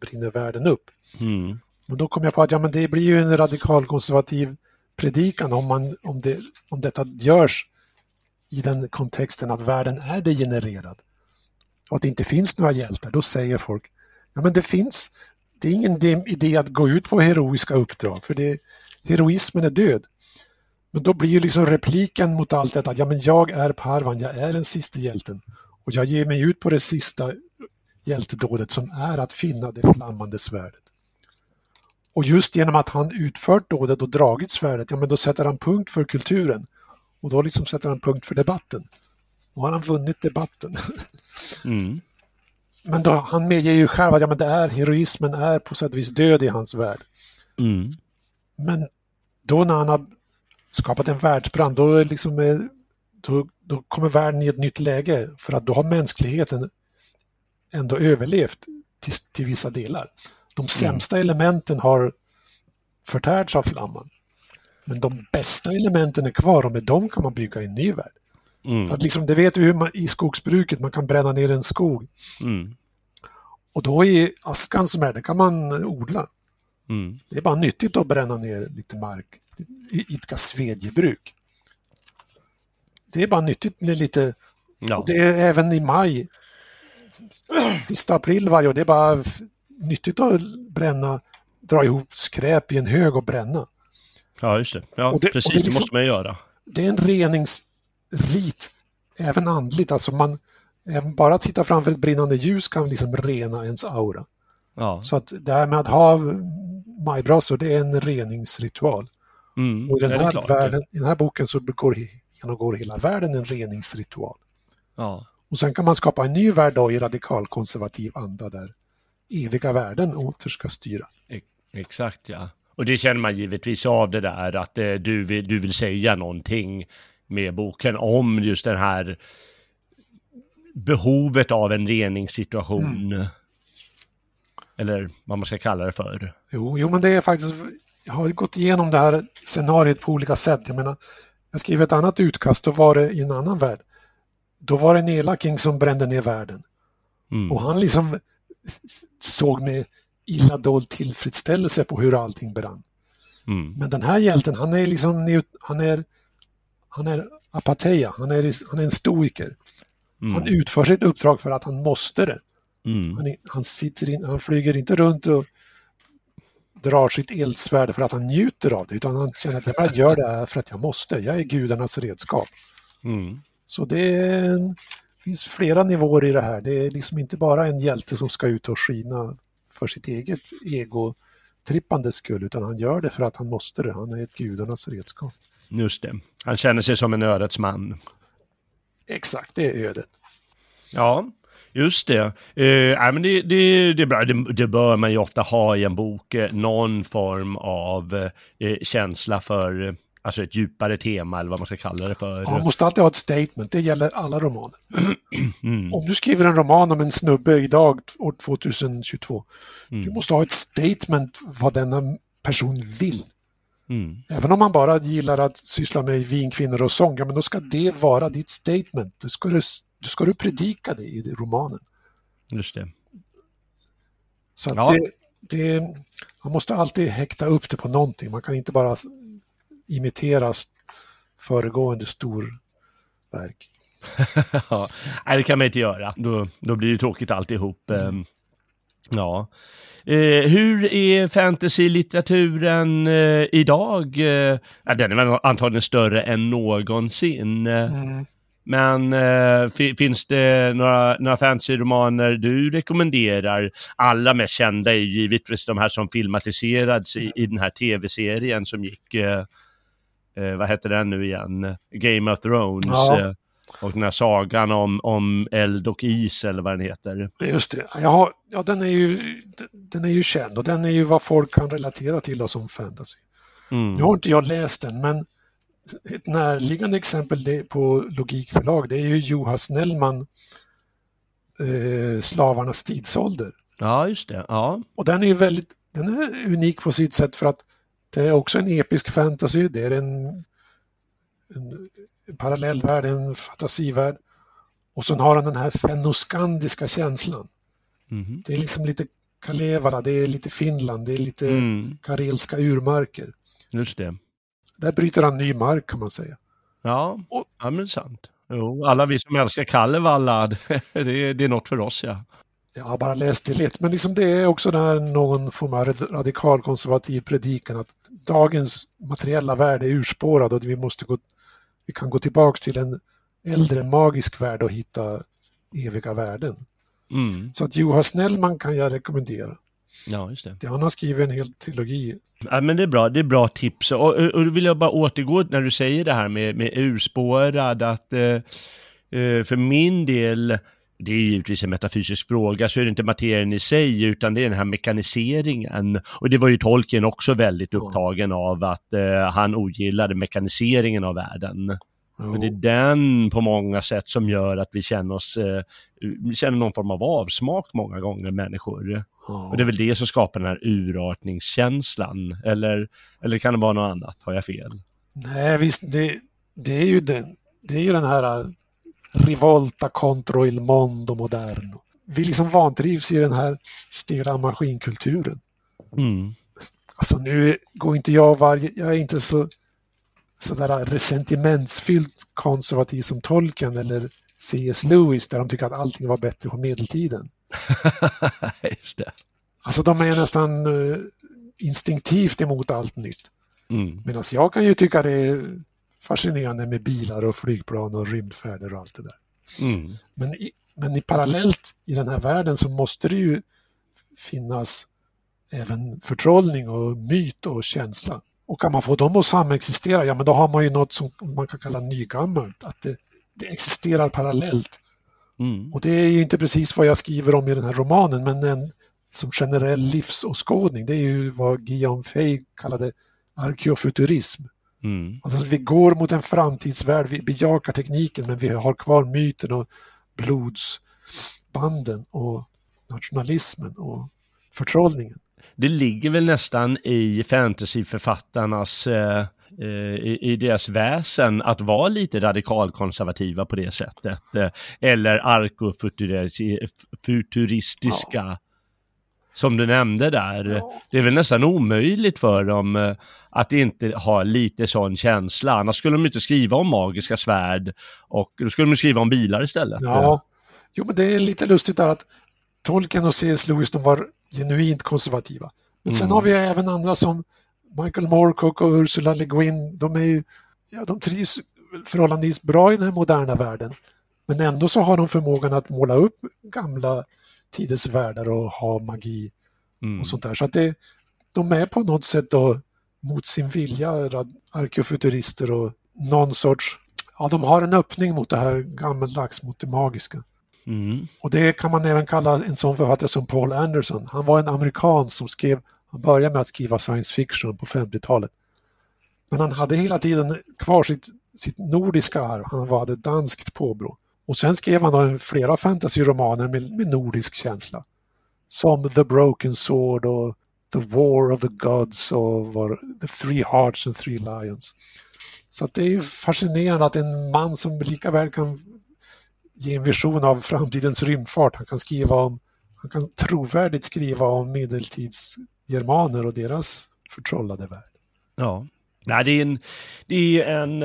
brinner världen upp. Mm. Men då kom jag på att ja, men det blir ju en radikalkonservativ predikan om, man, om, det, om detta görs i den kontexten att världen är degenererad. och att det inte finns några hjältar, då säger folk ja men det finns, det är ingen idé att gå ut på heroiska uppdrag för det, heroismen är död. Men då blir ju liksom repliken mot allt detta ja, men jag är Parvan, jag är den sista hjälten och jag ger mig ut på det sista hjältedådet som är att finna det flammande svärdet. Och just genom att han utfört dådet och dragit svärdet, ja men då sätter han punkt för kulturen. Och då liksom sätter han punkt för debatten. Då har han vunnit debatten. Mm. Men då, han medger ju själv att ja, men det är, heroismen är på sätt och vis död i hans värld. Mm. Men då när han har skapat en världsbrand, då, liksom, eh, då, då kommer världen i ett nytt läge för att då har mänskligheten ändå överlevt till, till vissa delar. De sämsta elementen har förtärts av flamman. Men de bästa elementen är kvar och med dem kan man bygga en ny värld. Mm. För att liksom, det vet vi hur man, i skogsbruket, man kan bränna ner en skog. Mm. Och då i askan som är, det kan man odla. Mm. Det är bara nyttigt att bränna ner lite mark, idka svedjebruk. Det är bara nyttigt med lite, Ja. och det är även i maj, sista april varje år, det är bara nyttigt att bränna, dra ihop skräp i en hög och bränna. ja, just det. Ja, det- precis. det är Det liksom- måste man göra. Det är en reningsrit, även andligt, alltså man, även bara att sitta framför ett brinnande ljus kan liksom rena ens aura. Ja. Så att det här med att ha majbrasor, det är en reningsritual. Mm. Och i den här, världen, i den här boken så går, genomgår hela världen en reningsritual. Ja. Och sen kan man skapa en ny värld då i radikalkonservativ anda där eviga värden åter ska styra. Exakt ja. Och det känner man givetvis av det där att eh, du, vill, du vill säga någonting med boken om just den här behovet av en reningssituation. Mm. Eller vad man ska kalla det för. Jo, jo, men det är faktiskt, jag har gått igenom det här scenariot på olika sätt. Jag menar, jag skrev ett annat utkast, då var det i en annan värld. Då var det en elaking som brände ner världen. Mm. Och han liksom såg med illa dold tillfredsställelse på hur allting brann. Mm. Men den här hjälten, han är liksom han är, han är apateia, han är, han är en stoiker. Han Mm. utför sitt uppdrag för att han måste det. Mm. Han, han, sitter in, han flyger inte runt och drar sitt eldsvärd för att han njuter av det, utan han känner att jag gör det här för att jag måste. Jag är gudarnas redskap. Mm. Så det är en, finns flera nivåer i det här. Det är liksom inte bara en hjälte som ska ut och skina för sitt eget ego-trippandes skull, utan han gör det för att han måste det. Han är ett gudarnas redskap. Just det. Han känner sig som en ödets man. Exakt, det är ödet. Ja, just det. Eh, nej, men det, det, det är bra. Det, det bör man ju ofta ha i en bok. Eh, någon form av eh, känsla för eh, alltså ett djupare tema eller vad man ska kalla det för. Ja, man måste alltid ha ett statement, det gäller alla romaner. Mm. Om du skriver en roman om en snubbe idag, år 2022, Mm. du måste ha ett statement vad denna person vill. Mm. Även om man bara gillar att syssla med vin, kvinnor och sång, ja, men då ska det vara ditt statement. Då ska du, då ska du predika det i romanen. Just det. Så Ja. det, det, man måste alltid häkta upp det på någonting. Man kan inte bara imitera föregående storverk. ja, nej, det kan man inte göra. Då, då blir det tråkigt alltihop. Mm. Ja. Eh, hur är fantasy-litteraturen eh, idag? Eh, den är väl antagligen större än någonsin. Mm. Men eh, fi- finns det några, några fantasy-romaner du rekommenderar? Allra mest kända är givetvis de här som filmatiserats i, i den här tv-serien som gick, eh, vad heter den nu igen? Game of Thrones. Ja. Eh, och den här sagan om, om eld och is eller vad den heter. Just det. Har, ja, den, är ju, den är ju känd och den är ju vad folk kan relatera till som fantasy. Mm. Nu har inte jag läst den, men ett närliggande exempel på Logikförlag, det är ju Juha Snellman, eh, Slavarnas tidsålder. Ja, just det. Ja. Och den är ju väldigt, den är unik på sitt sätt för att det är också en episk fantasy, det är en, en, en parallellvärld, en fantasivärld. Och sen har den den här fennoskandiska känslan. Mhm. Det är liksom lite Kalevala, det är lite Finland, det är lite Mm. karelska urmarker. Just det. Där bryter han ny mark kan man säga. Ja, Och- ja men sant. Jo, alla vi som älskar Kalevala, det, är, det är något för oss ja. Jag har bara läst det lite, men liksom det är också där någon form av radikalkonservativ predikan att dagens materiella värld är urspårad och vi måste gå, vi kan gå tillbaks till en äldre magisk värld och hitta eviga värden. Mm. Så att Juha Snellman kan jag rekommendera. Ja, just det. Han har skrivit en hel trilogi. Ja, men det är bra, det är bra tips. Och, och då vill jag bara återgå när du säger det här med, med urspårad, att eh, eh för min del, det är givetvis en metafysisk fråga, så är det inte materien i sig, utan det är den här mekaniseringen. Och det var ju Tolkien också väldigt upptagen av, att eh, han ogillade mekaniseringen av världen. Men det är den på många sätt som gör att vi känner oss, eh, känner någon form av avsmak många gånger människor. Ja. Och det är väl det som skapar den här urartningskänslan. Eller, eller kan det vara något annat? Har jag fel? Nej, visst, det, det, är, ju den, det är ju den här rivolta contro il mondo moderno. Vi liksom vantrivs i den här stela maskinkulturen. Mm. Alltså nu går inte jag varje, jag är inte så sådär resentimentsfyllt konservativ som Tolkien eller C.S. Lewis där de tycker att allting var bättre på medeltiden. Just det. Alltså de är nästan uh, instinktivt emot allt nytt. Mm. Medan jag kan ju tycka det är fascinerande med bilar och flygplan och rymdfärder och allt det där. Mm. Men, i, men i parallellt i den här världen så måste det ju finnas även förtrollning och myt och känsla. Och kan man få dem att samexistera, ja men då har man ju något som man kan kalla nygammalt, att det, det existerar parallellt. Mm. Och det är ju inte precis vad jag skriver om i den här romanen, men en, som generell livsåskådning, det är ju vad Guillaume Fay kallade arkeofuturism. Mm. Alltså vi går mot en framtidsvärld, vi bejakar tekniken men vi har kvar myten och blodsbanden och nationalismen och förtrollningen det ligger väl nästan i fantasyförfattarnas eh, eh, i, i, deras väsen att vara lite radikalkonservativa på det sättet. Eh, eller arkofuturistiska. Ja. Som du nämnde där. Ja. Det är väl nästan omöjligt för dem eh, att inte ha lite sån känsla. Annars skulle de inte skriva om magiska svärd och då skulle de skriva om bilar istället. Ja, jo men det är lite lustigt där att Tolkien och C.S. Lewis de var genuint konservativa. Men sen mm. har vi även andra som Michael Moorcock och Ursula Le Guin. De, är ju, ja, de trivs förhållandevis bra i den här moderna världen. Men ändå så har de förmågan att måla upp gamla tidens världar och ha magi mm. och sånt där. Så att det, de är på något sätt då mot sin vilja arkeofuturister och någon sorts, ja de har en öppning mot det här gammaldags, mot det magiska. Mm. Och det kan man även kalla en sån författare som Paul Anderson. Han var en amerikan som skrev, han började med att skriva science fiction på 50-talet. Men han hade hela tiden kvar sitt, sitt nordiska arv, han hade danskt påbrå. Och sen skrev han flera fantasyromaner med, med nordisk känsla. Som The Broken Sword och The War of the Gods och The Three Hearts and Three Lions. Så det är fascinerande att en man som lika väl kan ge en vision av framtidens rymdfart. Han kan skriva om, han kan trovärdigt skriva om medeltidsgermaner och deras förtrollade värld. Ja. Nej, det är, en, det, är en,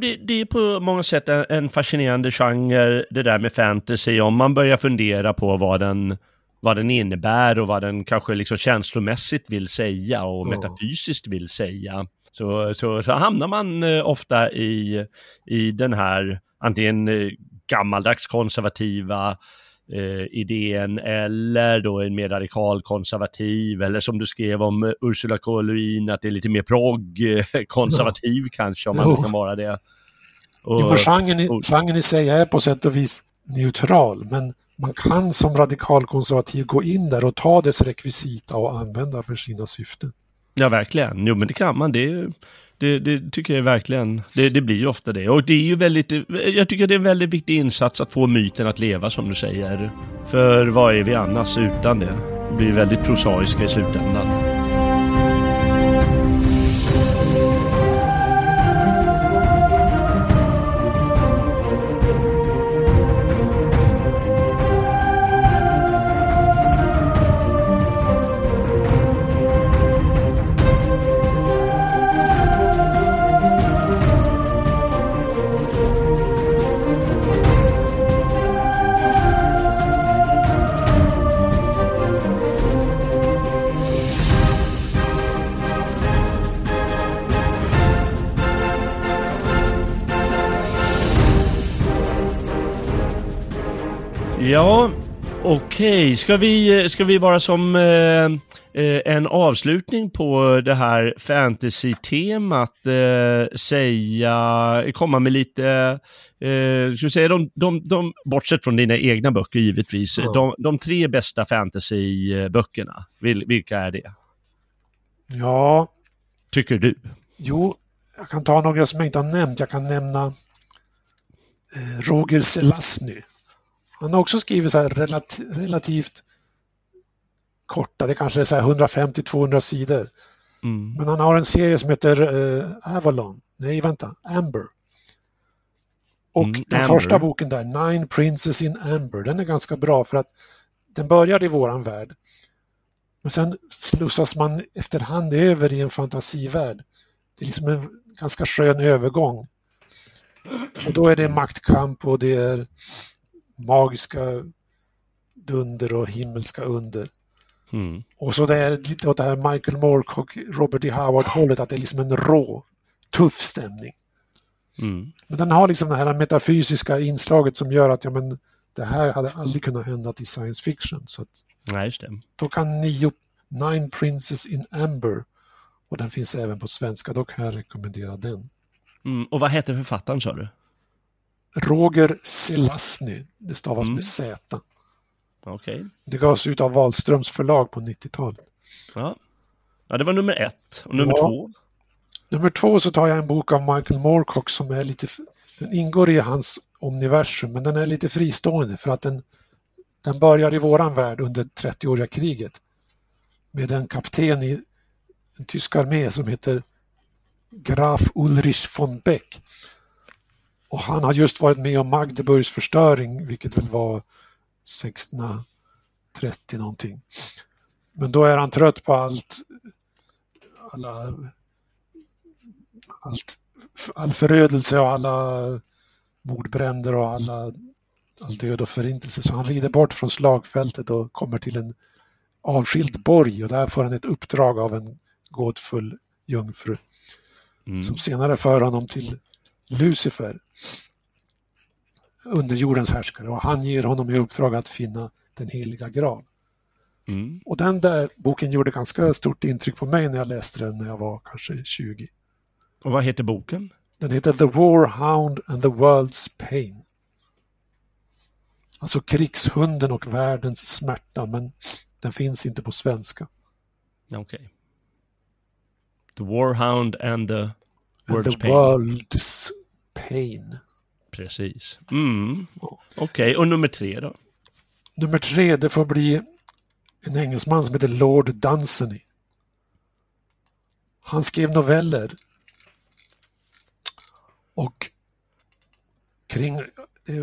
det, det är på många sätt en, en fascinerande genre, det där med fantasy, om man börjar fundera på vad den, vad den innebär och vad den kanske liksom känslomässigt vill säga och ja. metafysiskt vill säga. Så, så, så hamnar man eh, ofta i, i den här antingen eh, gammaldags konservativa eh, idén eller då en mer radikal konservativ eller som du skrev om eh, Ursula K. Lewin att det är lite mer progg eh, konservativ ja. kanske om man jo. kan vara det. Och, jo, genren, och, genren i sig är på sätt och vis neutral men man kan som radikal konservativ gå in där och ta dess rekvisita och använda för sina syften. Ja, verkligen. Jo, men det kan man. Det är, det, det, tycker jag verkligen. Det, det, blir ju ofta det. Och det är ju väldigt, jag tycker det är en väldigt viktig insats att få myten att leva som du säger. För vad är vi annars utan det? Det blir väldigt prosaiska i slutändan. Ja, okej. Ska, vi, ska vi bara som eh, eh, en avslutning på det här fantasy-temat eh, säga, komma med lite, eh, ska vi säga, de, de, de, bortsett från dina egna böcker givetvis, Ja. de, de tre bästa fantasy-böckerna, vil, vilka är det? Ja, Tycker du? jo, jag kan ta några som jag inte har nämnt. Jag kan nämna eh, Roger Selasny. Han har också skrivit så här relati relativt korta, det kanske är så här 150-200 sidor. Mm. Men han har en serie som heter eh, Avalon. Nej, vänta. Amber. Och Mm, den Amber. första boken där, Nine Princes in Amber, den är ganska bra för att den börjar i våran värld. Men sen slussas man efterhand över i en fantasivärld. Det är liksom en ganska skön övergång. Och då är det maktkamp och det är magiska dunder och himmelska under. Mm. Och så det är lite åt det här Michael Moorcock, Robert D. Howard-hållet, att det är liksom en rå, tuff stämning. Mm. Men den har liksom det här metafysiska inslaget som gör att ja, men, det här hade aldrig kunnat hända till science fiction. Så att, Nej, just det. då kan nio, Nine Princes in Amber, och den finns även på svenska, då kan jag rekommendera den. Mm. Och vad heter författaren sa du? Roger Selasny, det stavas Mm. med Z. Okej. Det gavs ut av Wahlströms förlag på 90-talet. Ja. ja, det var nummer ett. Och nummer Ja. två? Nummer två så tar jag en bok av Michael Moorcock som är lite, den ingår i hans universum men den är lite fristående för att den, den börjar i våran värld under 30-åriga kriget med en kapten i en tysk armé som heter Graf Ulrich von Beck. Och han har just varit med om Magdeburgs förstöring, vilket väl var 1630 någonting. Men då är han trött på allt, alla allt, all förödelse och alla mordbränder och alla, all död och förintelse. Så han rider bort från slagfältet och kommer till en avskild borg och där får han ett uppdrag av en gåtfull jungfru Mm. som senare för honom till Lucifer, underjordens härskare och han ger honom i uppdrag att finna den heliga grav. Mm. Och den där boken gjorde ganska stort intryck på mig när jag läste den när jag var kanske 20. Och vad heter boken? Den heter The Warhound and the World's Pain. Alltså krigshunden och världens smärta, men den finns inte på svenska. Okej. The Warhound and the And World's the Pain. World's Pain. Precis. Mm. Okej, och nummer tre då? Nummer tre, det får bli en engelsman som heter Lord Dunsany. Han skrev noveller. Och kring,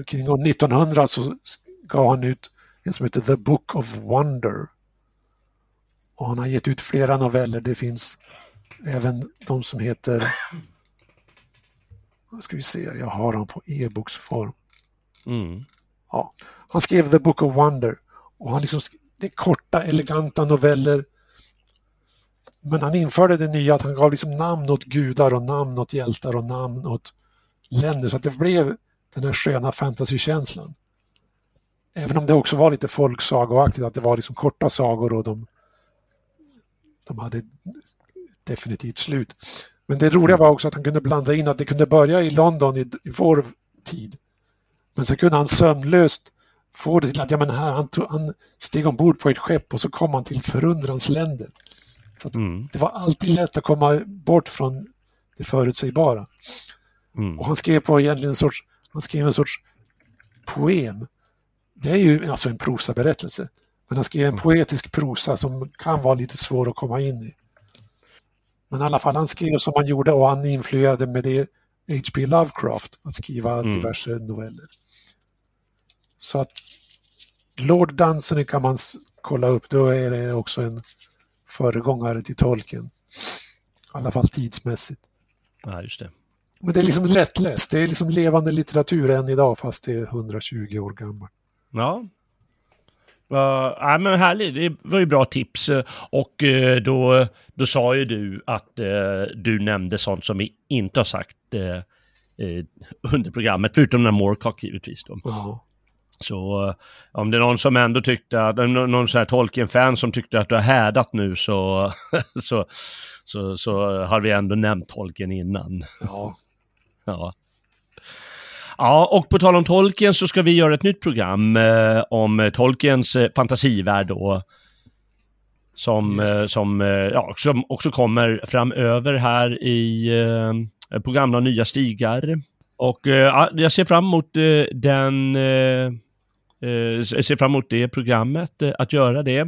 kring år 1900 så gav han ut en som heter The Book of Wonder. Och han har gett ut flera noveller. Det finns även de som heter... Vad ska vi se, jag har dem på e-boksform. Mm. Ja. Han skrev The Book of Wonder och han liksom, det är korta, eleganta noveller. Men han införde det nya att han gav liksom namn åt gudar och namn åt hjältar och namn åt länder så att det blev den här sköna fantasykänslan. Även om det också var lite folksagoaktigt, att det var liksom korta sagor och de, de hade definitivt slut. Men det roliga var också att han kunde blanda in att det kunde börja i London i, i vår tid. Men så kunde han sömlöst få det till att ja, men här, han, tog, han steg ombord på ett skepp och så kom han till förundrans länder. Så Mm. det var alltid lätt att komma bort från det förutsägbara. Mm. Och han skrev på egentligen en sorts, han skrev en sorts poem. Det är ju alltså en prosaberättelse. Men han skrev en poetisk prosa som kan vara lite svår att komma in i. Men i alla fall, han skrev som han gjorde och han influerade med det H.P. Lovecraft att skriva Mm. diverse noveller. Så att Lord Dunsany kan man kolla upp, då är det också en föregångare till Tolkien. I alla fall tidsmässigt. Ja, just det. Men det är liksom lättläst, det är liksom levande litteratur än idag fast det är 120 år gammalt. Ja. Ja, ja, men härligt, det var ju bra tips. Och eh, då, då sa ju du att eh, du nämnde sånt som vi inte har sagt eh, under programmet, förutom den Moorcock givetvis. Då. Ja. Så om det är någon som ändå tyckte att, någon sån här Tolkien-fan som tyckte att du har hädat nu så, så, så, så har vi ändå nämnt Tolkien innan. Ja. Ja. Ja, och på tal om Tolkien så ska vi göra ett nytt program eh, om Tolkiens eh, fantasivärld då. Som, Yes. eh, som, eh, ja, som också kommer framöver här i eh, på gamla och nya stigar. Och eh, ja, jag ser fram emot eh, den eh, eh, jag ser fram emot det programmet, eh, att göra det.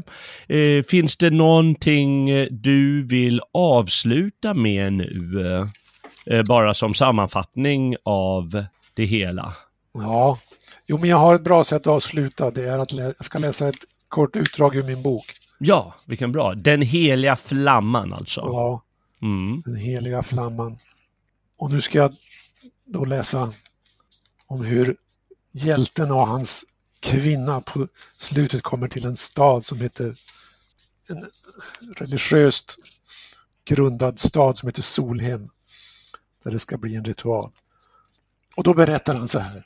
Eh, finns det någonting eh, du vill avsluta med nu? Eh, eh, bara som sammanfattning av det hela. ja. Jo, men jag har ett bra sätt att avsluta. Det är att lä- jag ska läsa ett kort utdrag ur min bok. Ja, vilken bra. Den heliga flamman alltså. Ja, Mm. den heliga flamman. Och nu ska jag då läsa om hur hjälten och hans kvinna på slutet kommer till en stad som heter en religiöst grundad stad som heter Solhem. Där det ska bli en ritual. Och då berättar han så här.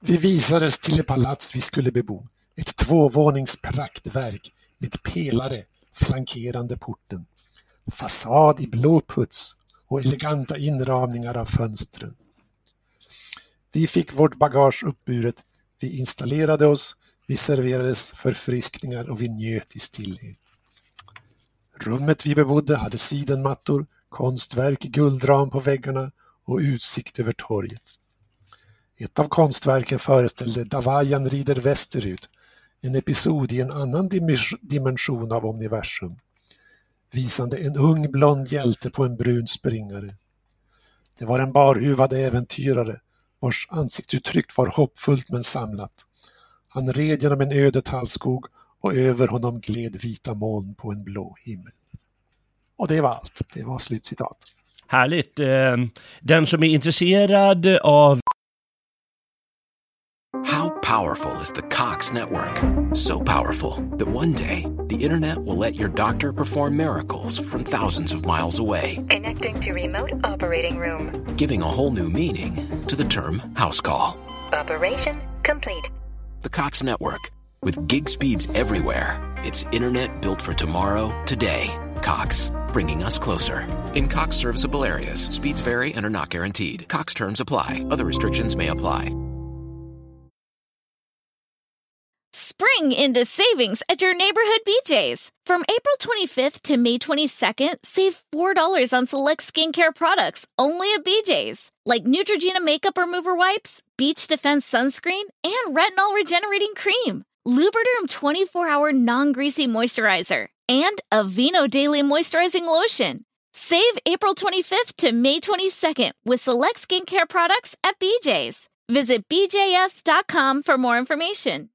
Vi visades till det palats vi skulle bebo. Ett tvåvånings praktverk med pelare flankerande porten. Fasad i blå puts och eleganta inramningar av fönstren. Vi fick vårt bagage uppburet, vi installerade oss, vi serverades förfriskningar och vi njöt i stillhet. Rummet vi bebodde hade sidenmattor, konstverk i guldram på väggarna och utsikt över torget. Ett av konstverken föreställde Davajan rider västerut, en episod i en annan dimension av universum, visande en ung blond hjälte på en brun springare. Det var en barhuvad äventyrare vars ansiktsuttryck var hoppfullt men samlat. Han red genom en öde tallskog och över honom gled vita moln på en blå himmel. Och det var allt. Det var slutcitat. Härligt. Eh, Den som är intresserad av How powerful is the Cox network? So powerful that one day the internet will let your doctor perform miracles from thousands of miles away, Connecting to remote operating room. giving a whole new meaning to the term house call. Operation complete. The Cox network, with gig speeds everywhere, it's internet built for tomorrow, today. Cox, bringing us closer. In Cox serviceable areas, speeds vary and are not guaranteed. Cox terms apply, other restrictions may apply. Spring into savings at your neighborhood BJ's. From April 25th to May 22nd, save $4 on select skincare products only at BJ's, like Neutrogena makeup remover wipes, Beach Defense sunscreen, and retinol regenerating cream. Lubriderm 24 hour non greasy moisturizer, and Aveeno Daily Moisturizing Lotion. Save April 25th to May 22nd with select skincare products at BJ's. Visit BJS.com for more information.